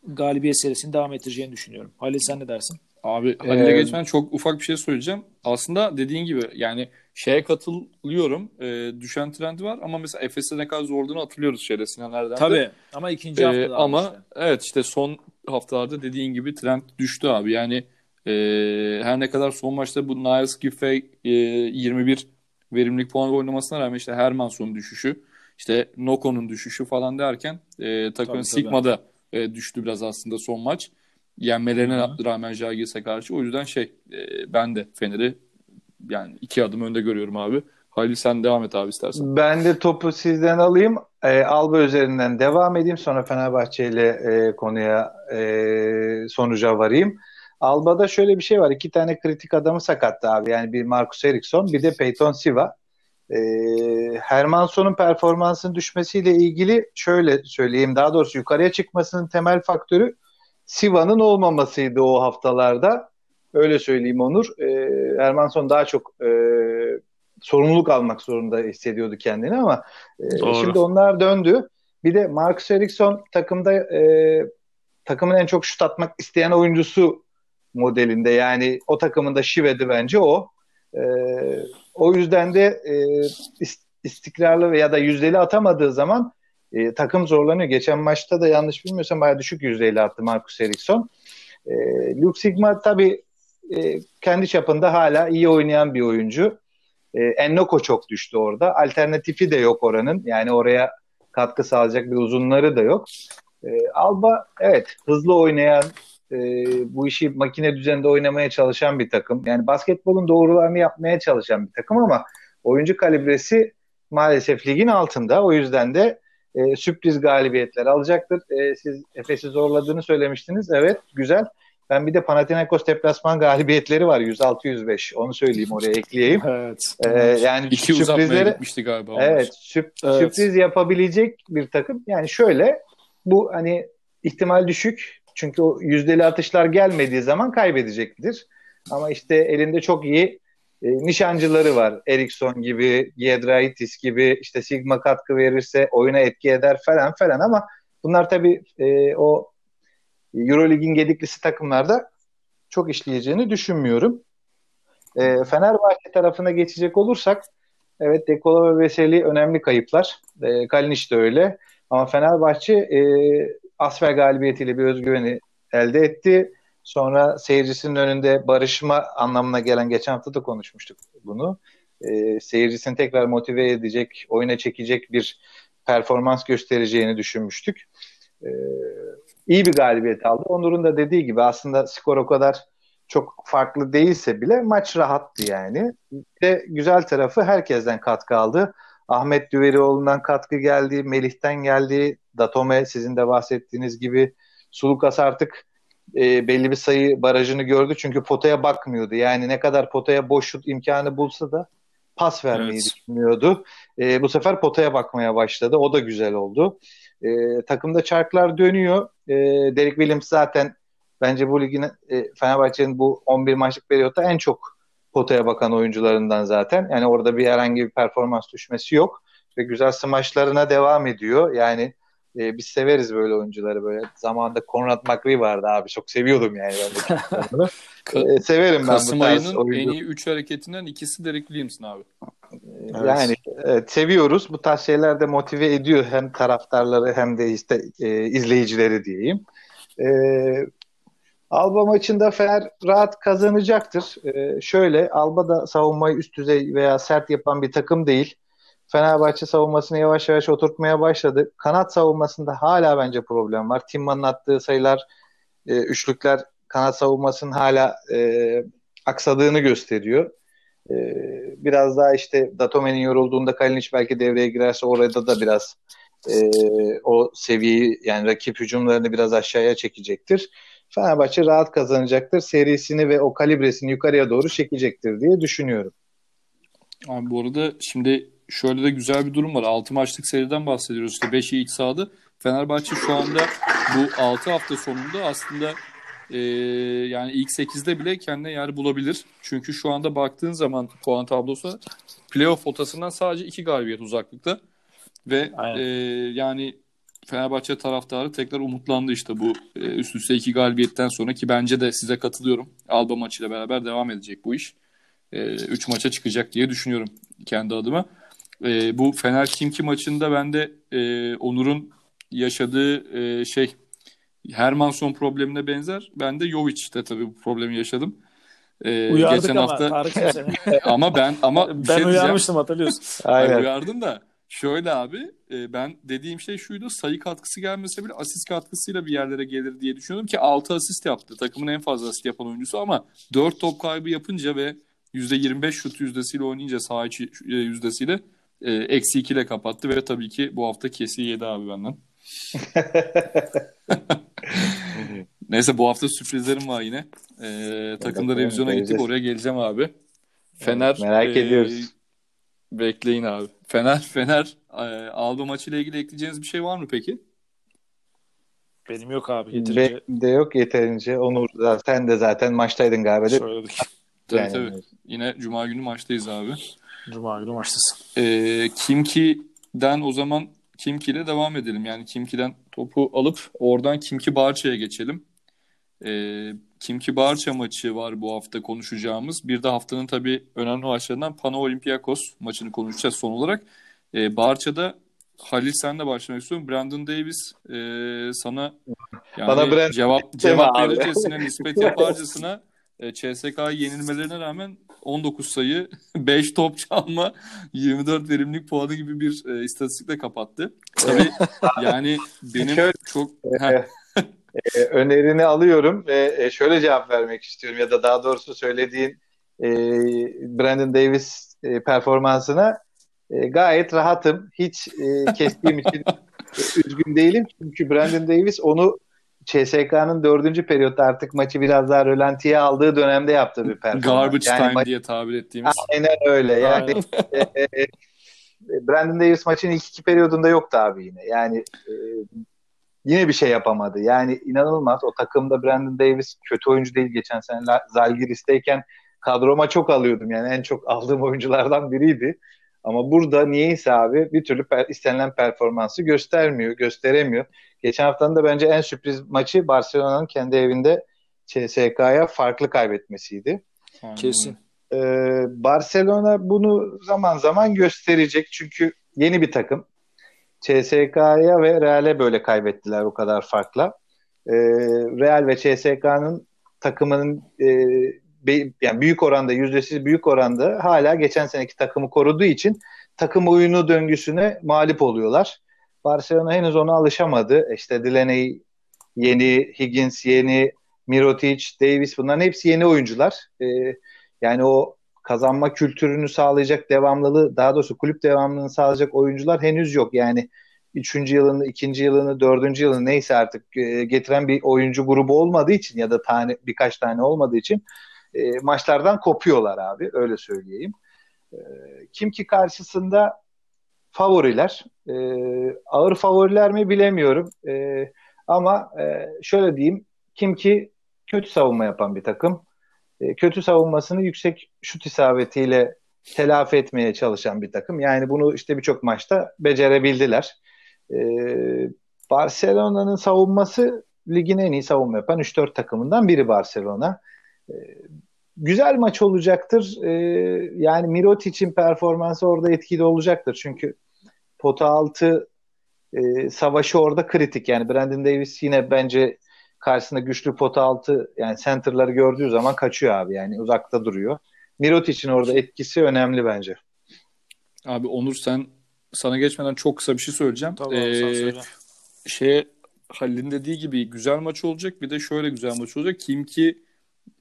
galibiyet serisini devam ettireceğini düşünüyorum. Halil sen ne dersin? Abi Halil'e ee, geçmeden çok ufak bir şey söyleyeceğim. Aslında dediğin gibi yani şeye katılıyorum. E, düşen trendi var ama mesela Efes'e ne kadar zorladığını hatırlıyoruz şeyde Sinan Tabii ama ikinci haftada. E, ama işte. evet işte son haftalarda dediğin gibi trend düştü abi. Yani e, her ne kadar son maçta bu Niles Giffey e, 21 verimlilik puan oynamasına rağmen işte Hermanson'un düşüşü, işte Noko'nun düşüşü falan derken e, takımın Sigma'da e, düştü biraz aslında son maç. Yenmelerine Hı-hı. rağmen Jagiris'e karşı. O yüzden şey e, ben de Fener'i yani iki adım önde görüyorum abi. Halil sen devam et abi istersen. Ben de topu sizden alayım. E, Alba üzerinden devam edeyim. Sonra Fenerbahçe ile e, konuya e, sonuca varayım. Alba'da şöyle bir şey var. İki tane kritik adamı sakattı abi. Yani bir Marcus Eriksson bir de Peyton Siva. E, Hermansson'un performansının düşmesiyle ilgili şöyle söyleyeyim. Daha doğrusu yukarıya çıkmasının temel faktörü Siva'nın olmamasıydı o haftalarda. Öyle söyleyeyim Onur. E, Hermansson daha çok e, sorumluluk almak zorunda hissediyordu kendini ama e, şimdi onlar döndü. Bir de Marcus Eriksson takımda e, takımın en çok şut atmak isteyen oyuncusu modelinde. Yani o takımında Şive'di bence o. E, o yüzden de e, istikrarlı veya da yüzdeli atamadığı zaman e, takım zorlanıyor. Geçen maçta da yanlış bilmiyorsam bayağı düşük yüzdeyle attı Marcus Eriksson. E, Luke Sigma tabii e, kendi çapında hala iyi oynayan bir oyuncu. E, Ennoko çok düştü orada. Alternatifi de yok oranın. Yani oraya katkı sağlayacak bir uzunları da yok. E, Alba evet hızlı oynayan, e, bu işi makine düzeninde oynamaya çalışan bir takım. Yani basketbolun doğrularını yapmaya çalışan bir takım ama oyuncu kalibresi maalesef ligin altında. O yüzden de e, sürpriz galibiyetler alacaktır. E, siz Efes'i zorladığını söylemiştiniz. Evet güzel. Ben bir de Panathinaikos deplasman galibiyetleri var 106-105. Onu söyleyeyim oraya ekleyeyim. Evet. Ee, yani İki sürprizleri gitmişti galiba. Evet, sürp, evet, sürpriz yapabilecek bir takım. Yani şöyle bu hani ihtimal düşük. Çünkü o yüzdeli atışlar gelmediği zaman kaybedecektir. Ama işte elinde çok iyi e, nişancıları var. Eriksson gibi, Giedraitis gibi işte Sigma katkı verirse oyuna etki eder falan falan ama bunlar tabii e, o Eurolig'in gediklisi takımlarda çok işleyeceğini düşünmüyorum. E, Fenerbahçe tarafına geçecek olursak evet Dekola ve Veseli önemli kayıplar. E, Kalinic de öyle. Ama Fenerbahçe e, Asfer galibiyetiyle bir özgüveni elde etti. Sonra seyircisinin önünde barışma anlamına gelen geçen hafta da konuşmuştuk bunu. E, seyircisini tekrar motive edecek, oyuna çekecek bir performans göstereceğini düşünmüştük. E, iyi bir galibiyet aldı. Onur'un da dediği gibi aslında skor o kadar çok farklı değilse bile maç rahattı yani. Ve güzel tarafı herkesten katkı aldı. Ahmet Düverioğlu'ndan katkı geldi, Melih'ten geldi, Datome sizin de bahsettiğiniz gibi Sulukas artık e, belli bir sayı barajını gördü çünkü potaya bakmıyordu. Yani ne kadar potaya boş şut imkanı bulsa da pas vermeyi evet. düşünmüyordu. E, bu sefer potaya bakmaya başladı. O da güzel oldu. E, takımda çarklar dönüyor. E, Derek Williams zaten bence bu ligin e, Fenerbahçe'nin bu 11 maçlık periyotta en çok potaya bakan oyuncularından zaten. Yani orada bir herhangi bir performans düşmesi yok ve güzel smaçlarına devam ediyor. Yani e, biz severiz böyle oyuncuları böyle. Zamanında Conrad McRae vardı abi. Çok seviyordum yani ben de. e, severim ben Kasım bu tarz ayının oyuncu. en iyi 3 hareketinden ikisi Derek Williamson abi. Yani evet, seviyoruz. Bu tarz şeyler de motive ediyor hem taraftarları hem de işte e, izleyicileri diyeyim. E, Alba maçında Fener rahat kazanacaktır. E, şöyle Alba da savunmayı üst düzey veya sert yapan bir takım değil. Fenerbahçe savunmasını yavaş yavaş oturtmaya başladı. Kanat savunmasında hala bence problem var. Timman'ın attığı sayılar, e, üçlükler kanat savunmasının hala e, aksadığını gösteriyor. E, biraz daha işte Datome'nin yorulduğunda Kalinic belki devreye girerse orada da biraz e, o seviyeyi yani rakip hücumlarını biraz aşağıya çekecektir. Fenerbahçe rahat kazanacaktır. Serisini ve o kalibresini yukarıya doğru çekecektir diye düşünüyorum. Abi bu arada şimdi şöyle de güzel bir durum var. 6 maçlık seriden bahsediyoruz. İşte 5'i iç sahada. Fenerbahçe şu anda bu 6 hafta sonunda aslında e, yani ilk 8'de bile kendine yer bulabilir. Çünkü şu anda baktığın zaman puan tablosu playoff potasından sadece 2 galibiyet uzaklıkta. Ve Aynen. e, yani Fenerbahçe taraftarı tekrar umutlandı işte bu e, üst üste iki galibiyetten sonra ki bence de size katılıyorum. Alba maçıyla beraber devam edecek bu iş. 3 maça çıkacak diye düşünüyorum kendi adıma. E, bu Fener Kimki maçında ben de e, Onur'un yaşadığı e, şey Hermanson problemine benzer. Ben de Jovic'te tabii bu problemi yaşadım. E, Uyardık geçen ama hafta ama ben ama bir ben şey diyeceğim. uyarmıştım hatırlıyorsun. Aynen. uyardım da şöyle abi e, ben dediğim şey şuydu sayı katkısı gelmese bile asist katkısıyla bir yerlere gelir diye düşünüyordum ki 6 asist yaptı. Takımın en fazla asist yapan oyuncusu ama 4 top kaybı yapınca ve %25 şut yüzdesiyle oynayınca saha içi e, yüzdesiyle eksi 2 ile kapattı ve tabii ki bu hafta kesi yedi abi benden. Neyse bu hafta sürprizlerim var yine. E, takımda Bakalım, revizyona gittik göreceğiz. oraya geleceğim abi. Fener merak e, ediyoruz. Bekleyin abi. Fener Fener e, Alba maçıyla ilgili ekleyeceğiniz bir şey var mı peki? Benim yok abi. Yeterince Benim de yok yeterince. Onur sen de zaten maçtaydın galiba. söyledik. Tabii Yani- tabii. Yine Cuma günü maçtayız abi. Cuma günü maçtasın. E, Kimki'den o zaman Kimki ile devam edelim. Yani Kimki'den topu alıp oradan Kimki Barça'ya geçelim. E, Kimki Barça maçı var bu hafta konuşacağımız. Bir de haftanın tabii önemli maçlarından Pano Olympiakos maçını konuşacağız son olarak. E, Barça'da Halil sen de başlamak istiyorum. Brandon Davis e, sana yani Bana Brandon cevap cevap verircesine nispet yaparcasına e, CSK'yı yenilmelerine rağmen 19 sayı, 5 top çalma, 24 verimlilik puanı gibi bir e, istatistikle kapattı. Tabii yani benim Şöyle- çok Ee, Heh, e, önerini alıyorum ve e, şöyle cevap vermek istiyorum ya da daha doğrusu söylediğin e, Brandon Davis e, performansına e, gayet rahatım. Hiç e, kestiğim için e, üzgün değilim. Çünkü Brandon Davis onu CSK'nın dördüncü periyotta artık maçı biraz daha rölantiye aldığı dönemde yaptığı bir performans. garbage Yani time maç- diye tabir ettiğimiz. Aynen öyle. Yani Aynen. e, e, Brandon Davis maçın ilk iki periyodunda yoktu abi yine. Yani e, yine bir şey yapamadı. Yani inanılmaz. O takımda Brandon Davis kötü oyuncu değil. Geçen sene Zalgiris'teyken kadroma çok alıyordum. Yani en çok aldığım oyunculardan biriydi. Ama burada niyeyse abi bir türlü per- istenilen performansı göstermiyor, gösteremiyor. Geçen haftanın da bence en sürpriz maçı Barcelona'nın kendi evinde CSK'ya farklı kaybetmesiydi. Kesin. Ee, Barcelona bunu zaman zaman gösterecek çünkü yeni bir takım. CSK'ya ve Real'e böyle kaybettiler o kadar farkla. Ee, Real ve CSK'nın takımının e, be- yani büyük oranda yüzdesiz büyük oranda hala geçen seneki takımı koruduğu için takım oyunu döngüsüne mağlup oluyorlar. Barcelona henüz ona alışamadı. İşte Delaney yeni, Higgins yeni, Mirotic, Davis bunların hepsi yeni oyuncular. Ee, yani o kazanma kültürünü sağlayacak devamlılığı, daha doğrusu kulüp devamlılığını sağlayacak oyuncular henüz yok. Yani üçüncü yılını, ikinci yılını, dördüncü yılını neyse artık e, getiren bir oyuncu grubu olmadığı için ya da tane birkaç tane olmadığı için e, maçlardan kopuyorlar abi. Öyle söyleyeyim. E, kim ki karşısında favoriler. E, ağır favoriler mi bilemiyorum. E, ama e, şöyle diyeyim. Kim ki kötü savunma yapan bir takım. e, kötü savunmasını yüksek şut isabetiyle telafi etmeye çalışan bir takım. Yani bunu işte birçok maçta becerebildiler. E, Barcelona'nın savunması ligin en iyi savunma yapan 3-4 takımından biri Barcelona. E, güzel maç olacaktır. E, yani Mirotic'in performansı orada etkili olacaktır. Çünkü pota altı e, savaşı orada kritik. Yani Brandon Davis yine bence karşısında güçlü pota altı yani center'ları gördüğü zaman kaçıyor abi. Yani uzakta duruyor. Mirotic'in orada etkisi önemli bence. Abi Onur sen sana geçmeden çok kısa bir şey söyleyeceğim. Tamam, ee, şeye Halil'in dediği gibi güzel maç olacak. Bir de şöyle güzel maç olacak. Kim ki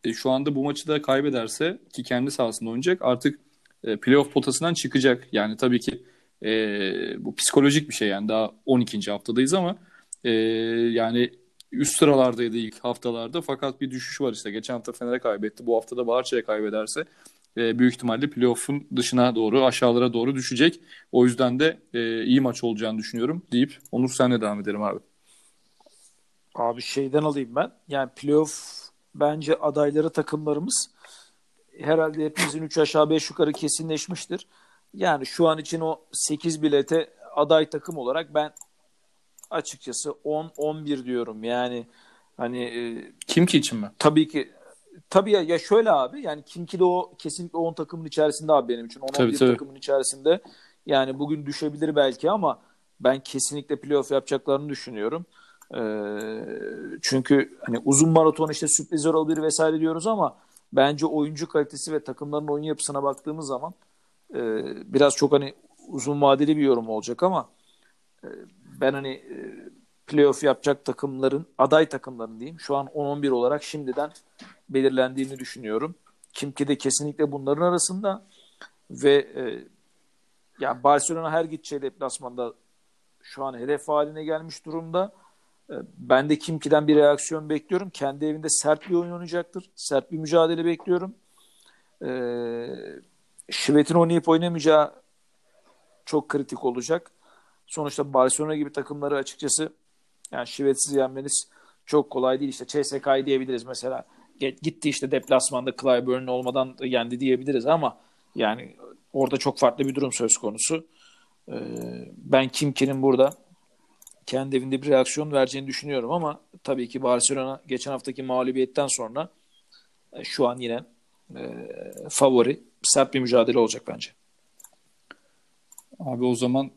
e, şu anda bu maçı da kaybederse ki kendi sahasında oynayacak artık e, playoff potasından çıkacak. Yani tabii ki e, bu psikolojik bir şey yani daha 12. haftadayız ama e, yani üst sıralardaydı ilk haftalarda fakat bir düşüş var işte. Geçen hafta Fener'e kaybetti. Bu hafta da Barça'ya kaybederse e, büyük ihtimalle playoff'un dışına doğru aşağılara doğru düşecek. O yüzden de e, iyi maç olacağını düşünüyorum deyip Onur senle devam edelim abi. Abi şeyden alayım ben. Yani playoff bence adayları takımlarımız herhalde hepimizin 3 aşağı 5 yukarı kesinleşmiştir. Yani şu an için o 8 bilete aday takım olarak ben açıkçası 10-11 diyorum. Yani hani e, kim ki için mi? Tabii ki tabii ya, ya şöyle abi yani kim ki de o kesinlikle 10 takımın içerisinde abi benim için 10-11 takımın içerisinde. Yani bugün düşebilir belki ama ben kesinlikle playoff yapacaklarını düşünüyorum. Ee, çünkü hani uzun maraton işte sürprizler olabilir vesaire diyoruz ama bence oyuncu kalitesi ve takımların oyun yapısına baktığımız zaman e, biraz çok hani uzun vadeli bir yorum olacak ama e, ben hani e, playoff yapacak takımların aday takımların diyeyim şu an 10-11 olarak şimdiden belirlendiğini düşünüyorum. Kimki de kesinlikle bunların arasında ve e, yani Barcelona her gideceği deplasmanda şu an hedef haline gelmiş durumda. E, ben de Kimki'den bir reaksiyon bekliyorum. Kendi evinde sert bir oyun oynayacaktır. Sert bir mücadele bekliyorum. Ee, Şivet'in oynayıp oynamayacağı çok kritik olacak. Sonuçta Barcelona gibi takımları açıkçası yani Şivet'siz yenmeniz çok kolay değil. İşte CSK'yı diyebiliriz mesela. Gitti işte deplasmanda Clyburn olmadan yendi diyebiliriz ama yani orada çok farklı bir durum söz konusu. Ee, ben Kimki'nin burada kendi evinde bir reaksiyon vereceğini düşünüyorum ama tabii ki Barcelona geçen haftaki mağlubiyetten sonra e, şu an yine e, favori sert bir mücadele olacak bence. Abi o zaman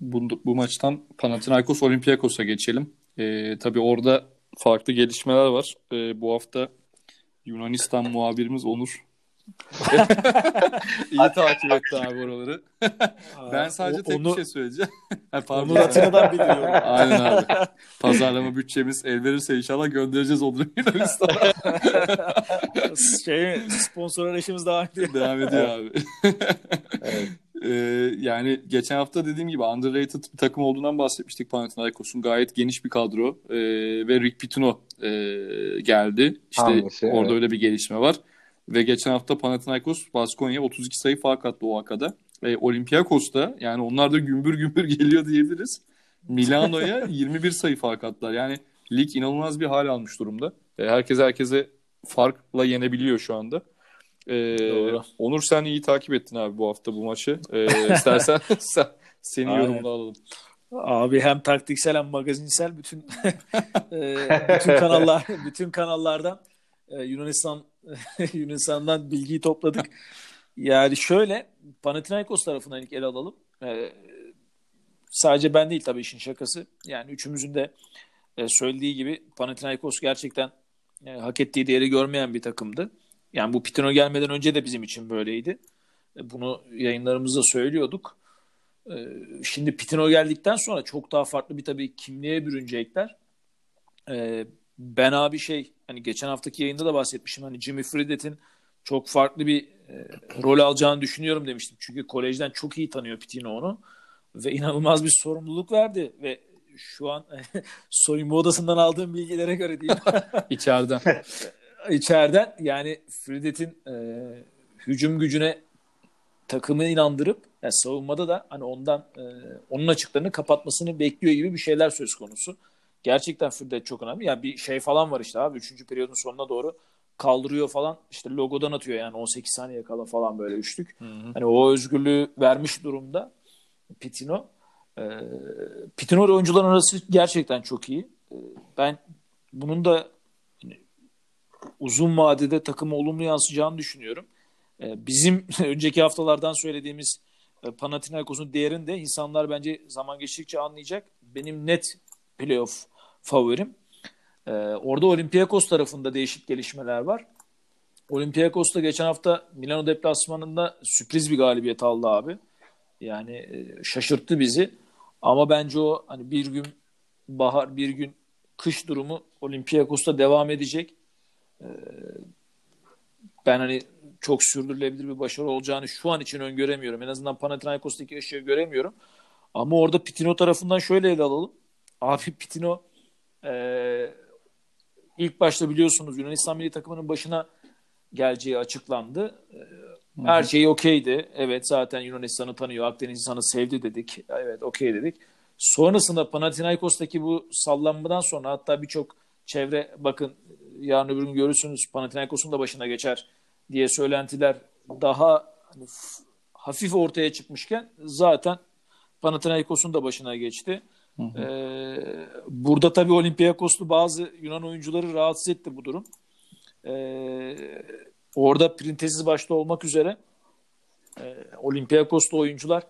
bu, bu maçtan Panathinaikos Olympiakos'a geçelim. E, tabii orada farklı gelişmeler var. E, bu hafta Yunanistan muhabirimiz Onur İyi takip etti abi oraları. ben sadece tek onu, bir şey söyleyeceğim. Pardon. Onu Atina'dan biliyorum. Aynen abi. Pazarlama bütçemiz el verirse inşallah göndereceğiz Onur'u Yunanistan'a. şey, sponsor arayışımız devam ediyor. Devam ediyor abi. evet. Ee, yani geçen hafta dediğim gibi underrated bir takım olduğundan bahsetmiştik Panathinaikos'un. Gayet geniş bir kadro ee, ve Rick Pitino e, geldi. İşte Hangisi, orada evet. öyle bir gelişme var. Ve geçen hafta Panathinaikos Baskonya 32 sayı fark attı o hakada. E, Olympiakos da yani onlar da gümbür gümbür geliyor diyebiliriz. Milano'ya 21 sayı fark attılar. Yani lig inanılmaz bir hal almış durumda. E, herkes herkese farkla yenebiliyor şu anda. E, Doğru. Onur sen iyi takip ettin abi bu hafta bu maçı. E, istersen sen, senin yorumunu alalım. Abi hem taktiksel hem magazinsel bütün e, bütün kanallar bütün kanallardan e, Yunanistan Yunanistan'dan bilgiyi topladık. Yani şöyle Panathinaikos tarafından ilk ele alalım. Ee, sadece ben değil tabii işin şakası. Yani üçümüzün de e, söylediği gibi Panathinaikos gerçekten e, hak ettiği değeri görmeyen bir takımdı. Yani bu Pitino gelmeden önce de bizim için böyleydi. E, bunu yayınlarımızda söylüyorduk. E, şimdi Pitino geldikten sonra çok daha farklı bir tabii kimliğe bürünecekler. E, ben abi şey hani geçen haftaki yayında da bahsetmişim. Hani Jimmy Fredet'in çok farklı bir e, rol alacağını düşünüyorum demiştim. Çünkü kolejden çok iyi tanıyor Pitino onu. Ve inanılmaz bir sorumluluk verdi. Ve şu an soyunma odasından aldığım bilgilere göre değil. İçeriden. İçeriden yani Fredet'in e, hücum gücüne takımı inandırıp yani savunmada da hani ondan e, onun açıklarını kapatmasını bekliyor gibi bir şeyler söz konusu gerçekten Fürdet çok önemli. Yani bir şey falan var işte abi. Üçüncü periyodun sonuna doğru kaldırıyor falan. İşte logodan atıyor yani 18 saniye kala falan böyle üçlük. Hı hı. Hani o özgürlüğü vermiş durumda Pitino. Ee, Pitino oyuncuların arası gerçekten çok iyi. Ee, ben bunun da hani, uzun vadede takıma olumlu yansıyacağını düşünüyorum. Ee, bizim önceki haftalardan söylediğimiz e, Panathinaikos'un değerini de insanlar bence zaman geçtikçe anlayacak. Benim net playoff favorim. Ee, orada Olympiakos tarafında değişik gelişmeler var. Olympiakos da geçen hafta Milano deplasmanında sürpriz bir galibiyet aldı abi. Yani e, şaşırttı bizi. Ama bence o hani bir gün bahar bir gün kış durumu Olympiakos'ta devam edecek. Ee, ben hani çok sürdürülebilir bir başarı olacağını şu an için öngöremiyorum. En azından Panathinaikos'taki ışığı göremiyorum. Ama orada Pitino tarafından şöyle ele alalım. Abi Pitino e, ilk başta biliyorsunuz Yunanistan milli takımının başına geleceği açıklandı. Her şey okeydi. Evet zaten Yunanistan'ı tanıyor. Akdeniz insanı sevdi dedik. Evet okey dedik. Sonrasında Panathinaikos'taki bu sallanmadan sonra hatta birçok çevre bakın yarın öbür gün görürsünüz Panathinaikos'un da başına geçer diye söylentiler daha hani, hafif ortaya çıkmışken zaten Panathinaikos'un da başına geçti. Hı hı. Ee, burada tabii Olympiakoslu bazı Yunan oyuncuları rahatsız etti bu durum. Ee, orada Printezis başta olmak üzere e, Olympiakoslu oyuncular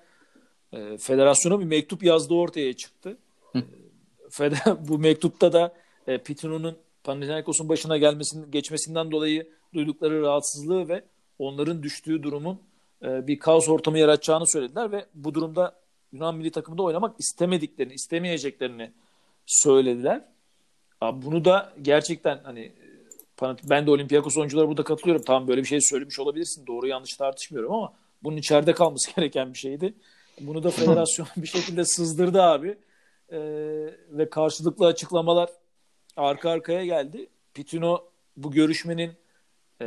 e, federasyona bir mektup yazdığı ortaya çıktı. Hı. E, bu mektupta da e, Pitino'nun Panathinaikos'un başına gelmesinin geçmesinden dolayı duydukları rahatsızlığı ve onların düştüğü durumun e, bir kaos ortamı yaratacağını söylediler ve bu durumda Yunan milli takımında oynamak istemediklerini, istemeyeceklerini söylediler. Abi bunu da gerçekten hani ben de Olympiakos oyunculara burada katılıyorum. Tamam böyle bir şey söylemiş olabilirsin. Doğru yanlış tartışmıyorum ama bunun içeride kalması gereken bir şeydi. Bunu da federasyon bir şekilde sızdırdı abi. Ee, ve karşılıklı açıklamalar arka arkaya geldi. Pitino bu görüşmenin e,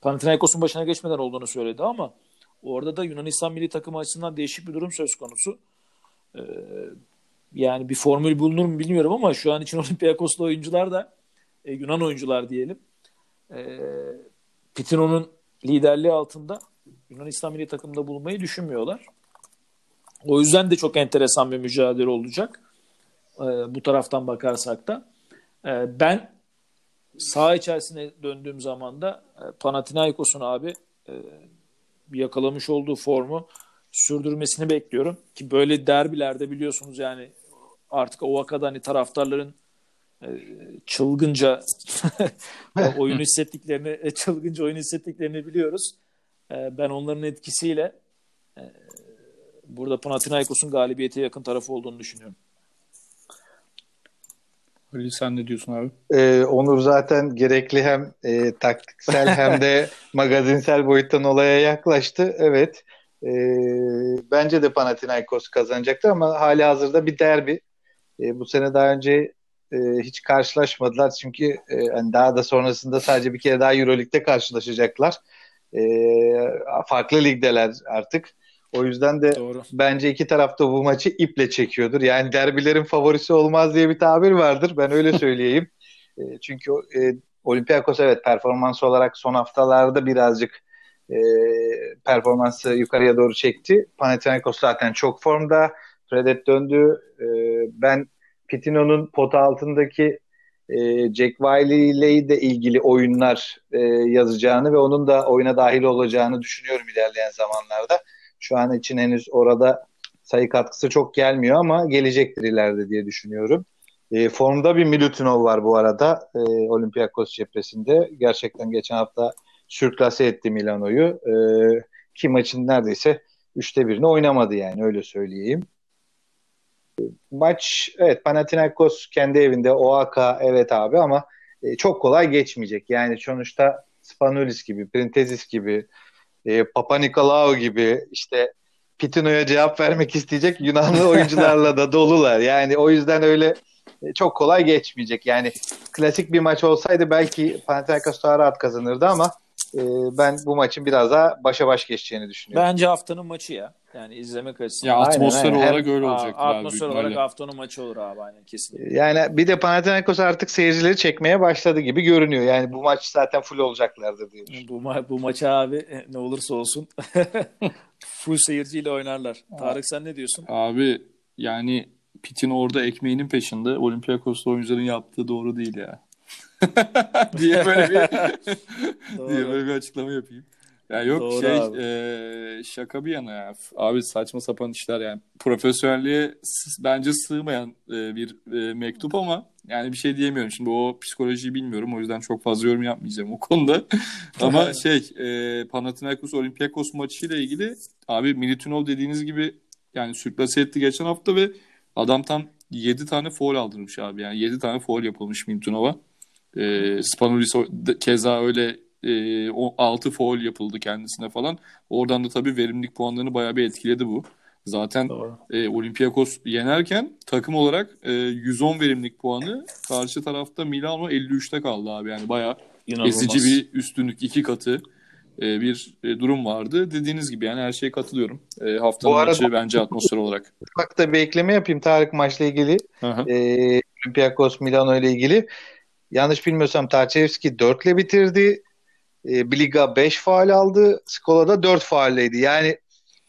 Panathinaikos'un başına geçmeden olduğunu söyledi ama orada da Yunanistan milli takımı açısından değişik bir durum söz konusu. E, yani bir formül bulunur mu bilmiyorum ama şu an için Olympiakoslu oyuncular da e, Yunan oyuncular diyelim. E, Pitino'nun liderliği altında Yunanistan milli takımında bulunmayı düşünmüyorlar. O yüzden de çok enteresan bir mücadele olacak. E, bu taraftan bakarsak da. E, ben sağ içerisine döndüğüm zaman da e, Panathinaikos'un abi e, yakalamış olduğu formu sürdürmesini bekliyorum. Ki böyle derbilerde biliyorsunuz yani artık o vakada hani taraftarların e, çılgınca oyun hissettiklerini e, çılgınca oyun hissettiklerini biliyoruz. E, ben onların etkisiyle burada Panathinaikos'un galibiyete yakın tarafı olduğunu düşünüyorum. Ali sen ne diyorsun abi? Ee, Onur zaten gerekli hem e, taktiksel hem de magazinsel boyuttan olaya yaklaştı. Evet. E, bence de Panathinaikos kazanacaktır ama hali hazırda bir derbi. E, bu sene daha önce e, hiç karşılaşmadılar çünkü e, hani daha da sonrasında sadece bir kere daha Euroleague'de karşılaşacaklar. E, farklı ligdeler artık. O yüzden de Doğru. bence iki tarafta bu maçı iple çekiyordur. Yani derbilerin favorisi olmaz diye bir tabir vardır. Ben öyle söyleyeyim. e, çünkü e, Olympiakos evet performans olarak son haftalarda birazcık e, performansı yukarıya doğru çekti. Panathinaikos zaten çok formda. Fredet döndü. E, ben Pitino'nun pota altındaki e, Jack Wiley ile de ilgili oyunlar e, yazacağını ve onun da oyuna dahil olacağını düşünüyorum ilerleyen zamanlarda. Şu an için henüz orada sayı katkısı çok gelmiyor ama gelecektir ileride diye düşünüyorum. E, formda bir Milutinov var bu arada e, Olympiakos cephesinde. Gerçekten geçen hafta sürklase etti Milano'yu. E, ki maçın neredeyse üçte birini oynamadı yani öyle söyleyeyim. Maç evet Panathinaikos kendi evinde OAK evet abi ama e, çok kolay geçmeyecek. Yani sonuçta Spanulis gibi, Printezis gibi, e, Papa Nikolaou gibi işte Pitino'ya cevap vermek isteyecek Yunanlı oyuncularla da dolular. Yani o yüzden öyle e, çok kolay geçmeyecek. Yani klasik bir maç olsaydı belki Panathinaikos daha rahat kazanırdı ama e, ben bu maçın biraz daha başa baş geçeceğini düşünüyorum. Bence haftanın maçı ya. Yani izlemek açısından. Ya Aynen, atmosfer aynen. olarak öyle Aa, olacaktır abi. atmosfer büyük olarak haftanın maçı olur abi aynen kesin. Yani bir de Panathinaikos artık seyircileri çekmeye başladı gibi görünüyor. Yani bu maç zaten full olacaklardır diye. Bu, ma- bu maça abi e, ne olursa olsun full seyirciyle oynarlar. Tarık sen ne diyorsun? Abi yani Pitt'in orada ekmeğinin peşinde Olympiakos'ta oyuncuların yaptığı doğru değil ya. diye böyle bir diye böyle bir açıklama yapayım. Ya yok Doğru şey abi. e, şaka bir yana ya. Abi saçma sapan işler yani. Profesyonelliğe bence sığmayan e, bir e, mektup ama yani bir şey diyemiyorum. Şimdi o psikolojiyi bilmiyorum. O yüzden çok fazla yorum yapmayacağım o konuda. ama şey e, Panathinaikos Olympiakos maçıyla ilgili abi Militinov dediğiniz gibi yani sürklase etti geçen hafta ve adam tam 7 tane foul aldırmış abi. Yani 7 tane foul yapılmış Militinov'a. E, Spanulis keza öyle e, o 6 foul yapıldı kendisine falan. Oradan da tabii verimlilik puanlarını bayağı bir etkiledi bu. Zaten Doğru. e, Olympiakos yenerken takım olarak e, 110 verimlilik puanı karşı tarafta Milano 53'te kaldı abi. Yani bayağı İnanılmaz. ezici bir üstünlük iki katı e, bir e, durum vardı. Dediğiniz gibi yani her şeye katılıyorum. E, haftanın Bu arada- maçı bence atmosfer olarak. Bak da bir ekleme yapayım Tarık maçla ilgili. Ee, Olympiakos Milano ile ilgili. Yanlış bilmiyorsam Tarçevski 4 ile bitirdi. Ee, Bliga 5 faal aldı. Skola'da 4 faalleydi. Yani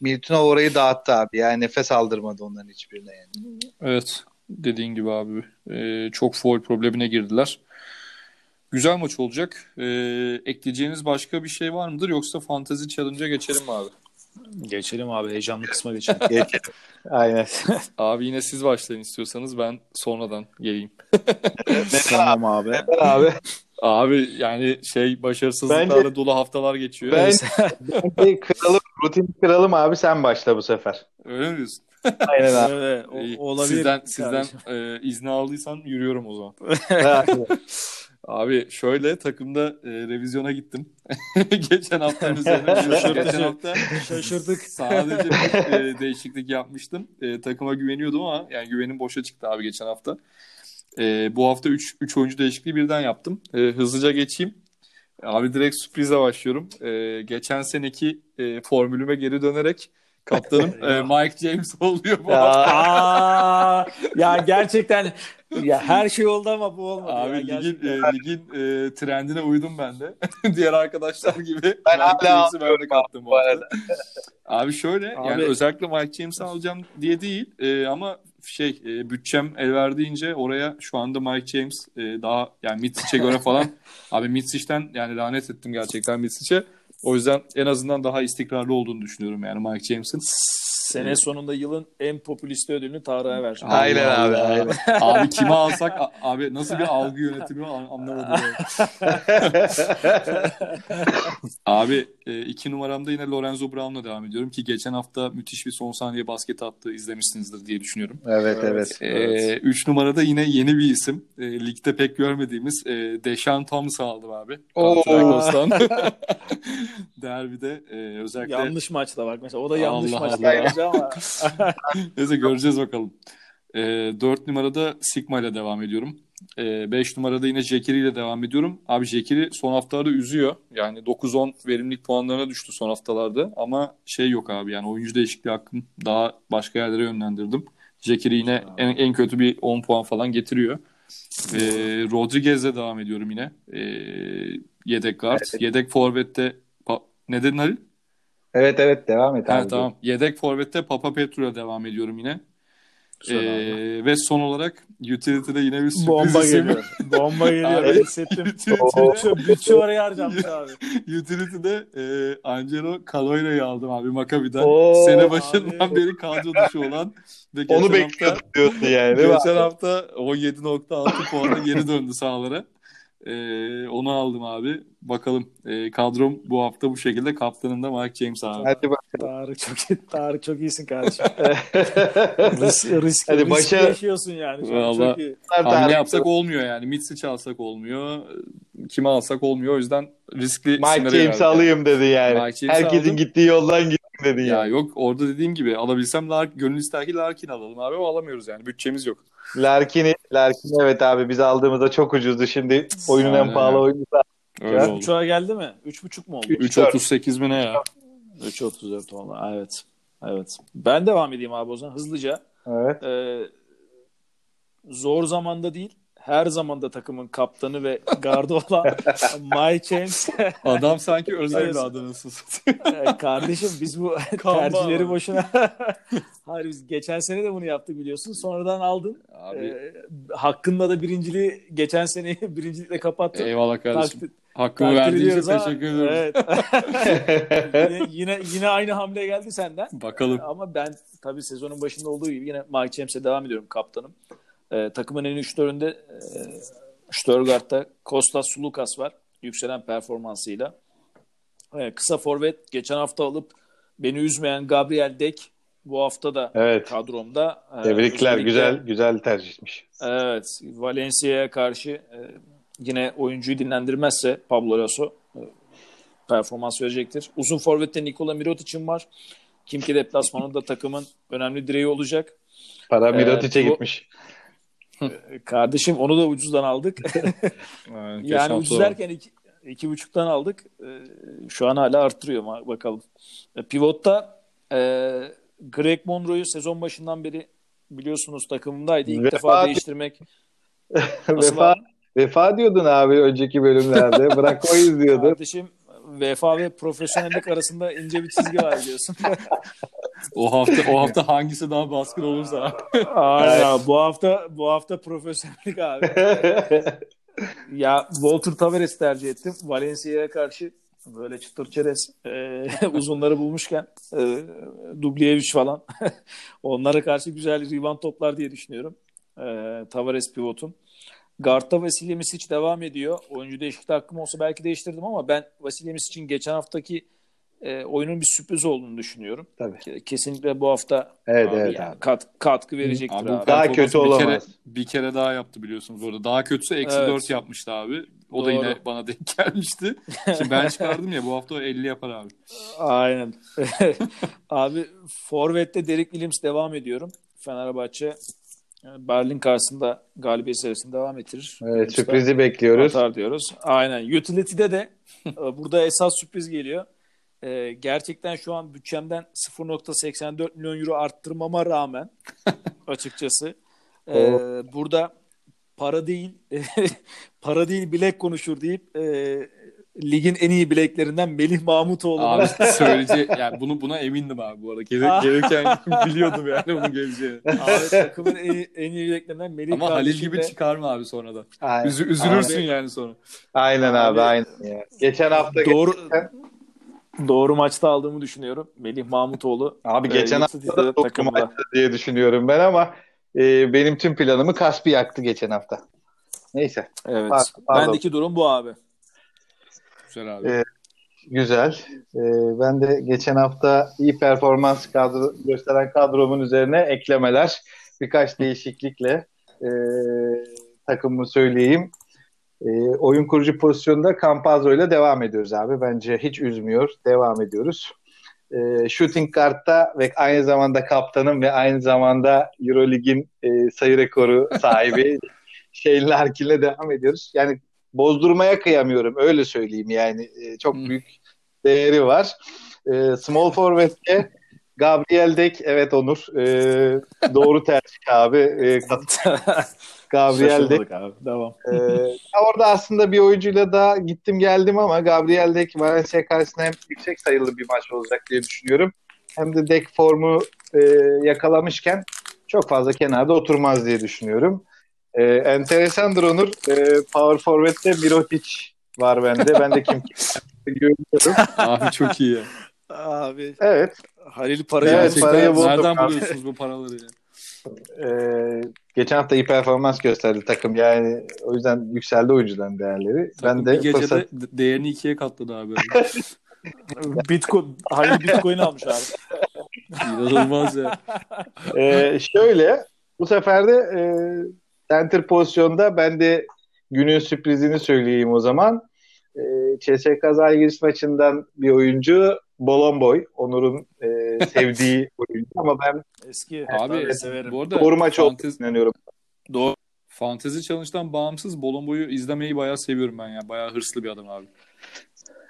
Miltinov orayı dağıttı abi. Yani nefes aldırmadı onların hiçbirine yani. Evet. Dediğin gibi abi. E, çok foul problemine girdiler. Güzel maç olacak. E, ekleyeceğiniz başka bir şey var mıdır? Yoksa Fantasy Challenge'a geçelim mi abi? Geçelim abi heyecanlı kısma geçelim. Geçelim. Aynen. Abi yine siz başlayın istiyorsanız ben sonradan geleyim. tamam abi. abi. Abi yani şey başarısızlıklarla dolu haftalar geçiyor. Ben- Bence kıralım, rutin kıralım abi sen başla bu sefer. Öyle mi diyorsun? Aynen abi. Evet, o- İyi. olabilir. Sizden, sizden kardeşim. e, izni aldıysan yürüyorum o zaman. Abi şöyle takımda e, revizyona gittim. Geçen haftanın üzerine. Şaşırtıcı. Geçen hafta Şaşırdık. sadece bir e, değişiklik yapmıştım. E, takıma güveniyordum ama yani güvenim boşa çıktı abi geçen hafta. E, bu hafta 3 3 oyuncu değişikliği birden yaptım. E, hızlıca geçeyim. Abi direkt sürprize başlıyorum. E, geçen seneki e, formülüme geri dönerek kaptanım e, Mike James oluyor bu hafta. Aa, ya gerçekten ya her şey oldu ama bu olmadı. Abi ya, ligin, gerçekten. e, ligin e, trendine uydum ben de. Diğer arkadaşlar gibi. Ben hala ben de kaptım bu hafta. arada. Abi şöyle Abi- yani özellikle Mike James'i alacağım diye değil e, ama şey e, bütçem el verdiğince oraya şu anda Mike James e, daha yani Mitsic'e göre falan abi Mitsic'ten yani lanet ettim gerçekten Mitsic'e. O yüzden en azından daha istikrarlı olduğunu düşünüyorum yani Mike James'in. Sene sonunda yılın en popülist ödülünü Tarık'a ver. Aynen Allah abi, Allah. aynen. Abi kimi alsak abi nasıl bir algı yönetimi an- anlamadım. Abi e, iki numaramda yine Lorenzo Brown'la devam ediyorum ki geçen hafta müthiş bir son saniye basket attı izlemişsinizdir diye düşünüyorum. evet evet. E, üç numarada yine yeni bir isim. E, ligde pek görmediğimiz e, Deshaun Thomas'ı aldım abi. Oo. Panathinaikos'tan. Derbide e, özellikle Yanlış maçta bak mesela. O da yanlış Allah maçta Allah. ama. Neyse göreceğiz bakalım. E, 4 numarada Sigma ile devam ediyorum. 5 numarada yine Jekiri ile devam ediyorum. Abi Jekiri son haftalarda üzüyor. Yani 9-10 verimlilik puanlarına düştü son haftalarda. Ama şey yok abi yani oyuncu değişikliği hakkım daha başka yerlere yönlendirdim. Jekiri yine en, en kötü bir 10 puan falan getiriyor. E, Rodriguez'le devam ediyorum yine. E, yedek guard. Evet. Yedek forvette ne dedin Halil? Evet evet devam et Ha, abi. tamam. Yedek forvette Papa Petru'ya devam ediyorum yine. Ee, ve son olarak Utility'de yine bir sürpriz Bomba isim. geliyor. Bomba geliyor. Abi, hissettim. Utility'de, Bütçe, bütçe oraya harcanmış abi. Utility'de e, Angelo Caloira'yı aldım abi Maccabi'den. Oo, Sene başından abi. beri kadro dışı olan ve Onu hafta, bekliyorduk diyorsun yani geçen hafta 17.6 puanla geri döndü sahalara. Ee, onu aldım abi. Bakalım. Ee, kadrom bu hafta bu şekilde. Kaptanım da Mike James abi. Hadi bak. Tarık çok iyi. Tarık çok iyisin kardeşim. Risk, risk, Hadi risk başa- yaşıyorsun yani. İyi. Hamle ne yapsak olmuyor yani. Mitsic alsak olmuyor. Kime alsak olmuyor. O yüzden riskli Mike isimlere James'i alayım dedi yani. Herkesin aldım. gittiği yoldan gittim dedi Ya yani. yok orada dediğim gibi alabilsem Lark, gönül ister ki Larkin alalım abi ama alamıyoruz yani. Bütçemiz yok. Larkin'i, Larkin evet abi biz aldığımızda çok ucuzdu. Şimdi oyunun en pahalı oyuncusu. Öyle Ya. oldu. Uçağa geldi mi? 3.5 mu oldu? 3.38 mi ne ya? 3.34 valla evet. Evet. Ben devam edeyim abi o zaman hızlıca. Evet. Ee, zor zamanda değil, her zamanda takımın kaptanı ve gardı olan Mike James. Adam sanki özel Evet. bir adınısın. Ee, Kardeşim biz bu Kamba tercihleri abi. boşuna... Hayır biz geçen sene de bunu yaptık biliyorsun. Sonradan aldın. Abi Ee, hakkında da birinciliği geçen seneyi birincilikle kapattın. eyvallah kardeşim. Takdir- Hakkımı verdiğin için teşekkür ederim. Evet. yine, yine yine aynı hamle geldi senden. Bakalım. Ama ben tabii sezonun başında olduğu gibi yine Mike James'e devam ediyorum kaptanım. Ee, takımın en üçlerinde e, Störgart'ta Kostas Sulukas var. Yükselen performansıyla. Ee, kısa forvet geçen hafta alıp beni üzmeyen Gabriel Dek bu hafta da Evet. kadromda. Ee, Tebrikler. özellikle- Güzel güzel tercihmiş. Evet. Valencia'ya karşı e, yine oyuncuyu dinlendirmezse Pablo Lasso e, performans verecektir. Uzun forvette Nikola Mirotic'in var. Kim ki deplasmanında takımın önemli direği olacak. Para Ee, Mirotic'e bu- gitmiş. E, Kardeşim onu da ucuzdan aldık. Yani, yani ucuz derken iki, iki buçuktan aldık. E, şu an hala arttırıyor bakalım. E, Pivot'ta e, Greg Monroe'yu sezon başından beri biliyorsunuz takımındaydı. İlk Vefa- defa değiştirmek vefa, vefa diyordun abi önceki bölümlerde. Bırak o izliyordu. Kardeşim vefa ve profesyonellik arasında ince bir çizgi var diyorsun. O hafta o hafta hangisi daha baskın olursa. Aynen abi. bu hafta bu hafta profesyonellik abi. Ya Walter Tavares tercih ettim. Valencia'ya karşı böyle çıtır çerez e, uzunları bulmuşken e, Dubljevic falan onlara karşı güzel rebound toplar diye düşünüyorum. E, Tavares pivotum. Guard'da Vasilya Misic devam ediyor. Oyuncu değişikliği hakkım olsa belki değiştirdim ama ben Vasilya Misic'in geçen haftaki e, oyunun bir sürpriz olduğunu düşünüyorum. Tabii. Ke- Kesinlikle bu hafta Evet abi evet. yani kat, katkı verecektir Abi, abi. bu Daha kötü bir kere, bir kere daha yaptı biliyorsunuz orada. Daha kötüsü eksi Evet. 4 yapmıştı abi. O da Doğru. yine bana denk gelmişti. Şimdi ben çıkardım ya bu hafta o 50 yapar abi. Aynen. Abi Forvet'te Derek Williams devam ediyorum. Fenerbahçe Berlin karşısında galibiyet serisini devam ettirir. Evet, sürprizi bekliyoruz. atar diyoruz. Aynen. Utility'de de e, burada esas sürpriz geliyor. E, gerçekten şu an bütçemden 0.84 milyon euro arttırmama rağmen açıkçası e, burada para değil para değil bilek konuşur deyip e, ligin en iyi bileklerinden Melih Mahmutoğlu'nu Abi söyleyeceği yani bunu buna emindim abi bu arada. Gel- gelirken biliyordum yani bunun geleceğini. Abi takımın en, iyi- en iyi yüreklerinden Melih Ama Halil gibi de- çıkarma abi sonradan. Aynen, Üzü- üzülürsün Abi- yani sonra. aynen abi, Abi- aynen. Ya. Geçen hafta doğru doğru maçta aldığımı düşünüyorum. Melih Mahmutoğlu. abi e, geçen hafta da doğru takımda. maçtı diye düşünüyorum ben ama e, benim tüm planımı Kaspi yaktı geçen hafta. Neyse. Evet. Pardon, pardon. Bendeki durum bu abi. Güzel abi. Evet. Güzel. Ee, ben de geçen hafta iyi performans kadro, gösteren kadromun üzerine eklemeler, birkaç değişiklikle e, takımımı söyleyeyim. E, oyun kurucu pozisyonda Campazzo ile devam ediyoruz abi. Bence hiç üzmüyor. Devam ediyoruz. E, shooting kartta ve aynı zamanda kaptanım ve aynı zamanda Eurolig'in e, sayı rekoru sahibi Shane Larkin'le devam ediyoruz. Yani bozdurmaya kıyamıyorum öyle söyleyeyim yani E, çok Hı. büyük değeri var. E, small forward'te Gabriel Dek evet Onur e, doğru tercih abi e, Gabriel Dek abi. Devam. e, orada aslında bir oyuncuyla da gittim geldim ama Gabriel Dek Valencia karşısında hem yüksek sayılı bir maç olacak diye düşünüyorum hem de Dek formu e, yakalamışken çok fazla kenarda oturmaz diye düşünüyorum. E, enteresandır Onur. E, power forward'te Mirotic var bende. Ben de kim kim görüyorum. Abi çok iyi ya. Abi Evet. Halil parayı Evet, parayı bulduk Nereden abi. buluyorsunuz bu paraları ya? E, geçen hafta iyi performans gösterdi takım. Yani o yüzden yükseldi oyuncuların değerleri. Takım ben de bir gecede fırsat de- değerini ikiye katladı abi. Bitcoin, Halil Bitcoin almış abi. İnanılmaz ya. Ee, şöyle bu sefer de e, center pozisyonda ben de günün sürprizini söyleyeyim o zaman. E, CSK Zalgiris maçından bir oyuncu Bolomboy. Onur'un e, sevdiği oyuncu ama ben Eski. Abi Evet, severim. bu arada doğru maç fantezi, inanıyorum. Doğru. fantezi challenge'dan bağımsız Bolombo'yu izlemeyi bayağı seviyorum ben ya. Bayağı hırslı bir adam abi.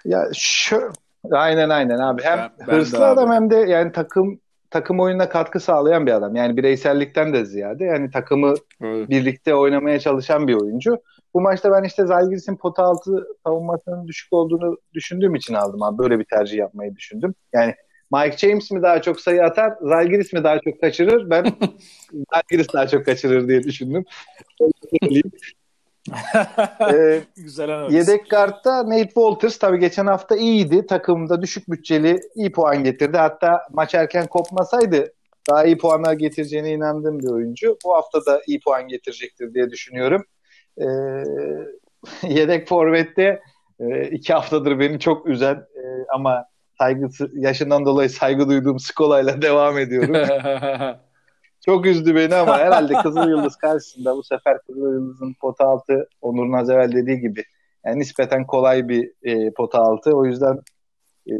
Ya şu aynen aynen abi. Hem Ben- ben hırslı abi. adam hem de yani takım takım oyununa katkı sağlayan bir adam. Yani bireysellikten de ziyade yani takımı Evet. birlikte oynamaya çalışan bir oyuncu. Bu maçta ben işte Zalgiris'in pota altı savunmasının düşük olduğunu düşündüğüm için aldım abi. Böyle bir tercih yapmayı düşündüm. Yani Mike James mi daha çok sayı atar, Zalgiris mi daha çok kaçırır? Ben Zalgiris daha çok kaçırır diye düşündüm. Ee, Güzel analiz. Yedek kartta Nate Walters tabii geçen hafta iyiydi. Takımda düşük bütçeli iyi puan getirdi. Hatta maç erken kopmasaydı daha iyi puanlar getireceğine inandığım bir oyuncu. Bu hafta da iyi puan getirecektir diye düşünüyorum. Ee, yedek forvette e, iki haftadır beni çok üzen e, ama saygısı, yaşından dolayı saygı duyduğum Skola'yla devam ediyorum. Çok üzdü beni ama herhalde Kızıl Yıldız karşısında bu sefer Kızıl Yıldız'ın pota altı Onur'un az evvel dediği gibi yani nispeten kolay bir e, pota altı. O yüzden e,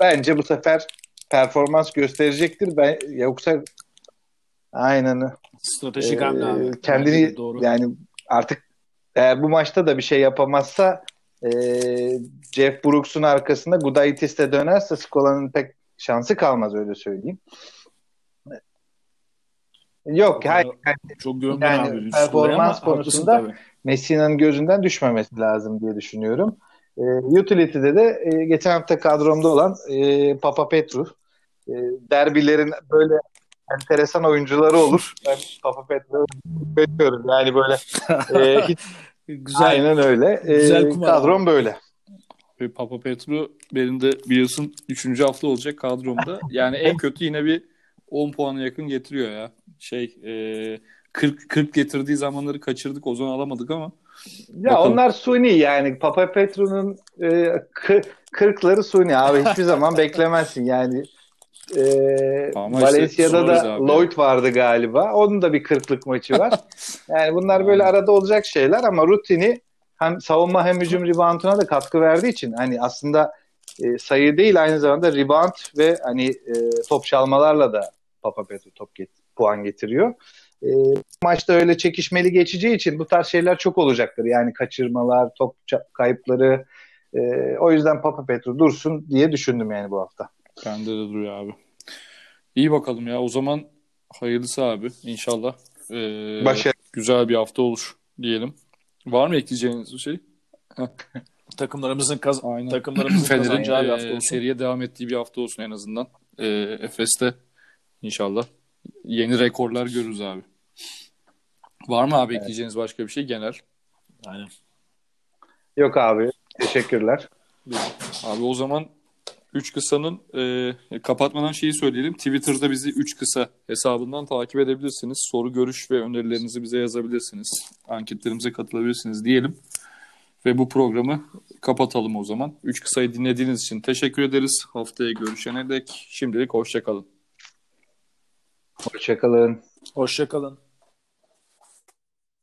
bence bu sefer performans gösterecektir. Ben yoksa aynen Stratejik e, hamle abi. kendini doğru. yani artık eğer bu maçta da bir şey yapamazsa e, Jeff Brooks'un arkasında Gudaitis de dönerse Skola'nın pek şansı kalmaz öyle söyleyeyim. Yok hayır Çok gömdün Yani performans ama konusunda. Messina'nın gözünden düşmemesi lazım diye düşünüyorum. E, utility'de de e, geçen hafta kadromda olan e, Papa Petru. E, derbilerin böyle enteresan oyuncuları olur. Ben Papa Petru'yu bekliyorum. Yani böyle e, hiç Güzel. aynen öyle. E, Güzel kumar kadrom böyle. Papa Petru benim de biliyorsun 3. hafta olacak kadromda. Yani en kötü yine bir 10 puana yakın getiriyor ya. Şey e, 40 40 getirdiği zamanları kaçırdık. O zaman alamadık ama. Ya Bakalım. onlar suni yani Papa Petru'nun e, kı- kırkları suni abi hiçbir zaman beklemezsin yani. E, Ama işte Valencia'da sorarız da abi. Lloyd vardı galiba. Onun da bir kırklık maçı var. Yani bunlar böyle arada olacak şeyler ama rutini hem savunma hem hücum rebounduna da katkı verdiği için hani aslında e, sayı değil aynı zamanda rebound ve hani e, top çalmalarla da Papa Petru top get, puan getiriyor. E, maçta öyle çekişmeli geçeceği için bu tarz şeyler çok olacaktır. Yani kaçırmalar, top kayıpları. E, o yüzden Papa Petru dursun diye düşündüm yani bu hafta. Bende de duruyor abi. İyi bakalım ya. O zaman hayırlısı abi. İnşallah. Ee, Başarı. Güzel bir hafta olur diyelim. Var mı ekleyeceğiniz bir şey? Takımlarımızın kaz Aynen. takımlarımızın kazanacağı bir e, hafta olsun. seriye devam ettiği bir hafta olsun en azından. E, Efes'te inşallah yeni rekorlar görürüz abi. Var mı abi ekleyeceğiniz başka bir şey genel? Aynen. Yok abi. Teşekkürler. Abi o zaman 3 kısanın e, kapatmadan şeyi söyleyelim. Twitter'da bizi 3 kısa hesabından takip edebilirsiniz. Soru, görüş ve önerilerinizi bize yazabilirsiniz. Anketlerimize katılabilirsiniz diyelim. Ve bu programı kapatalım o zaman. 3 kısayı dinlediğiniz için teşekkür ederiz. Haftaya görüşene dek şimdilik hoşçakalın. Hoşçakalın. Hoşçakalın.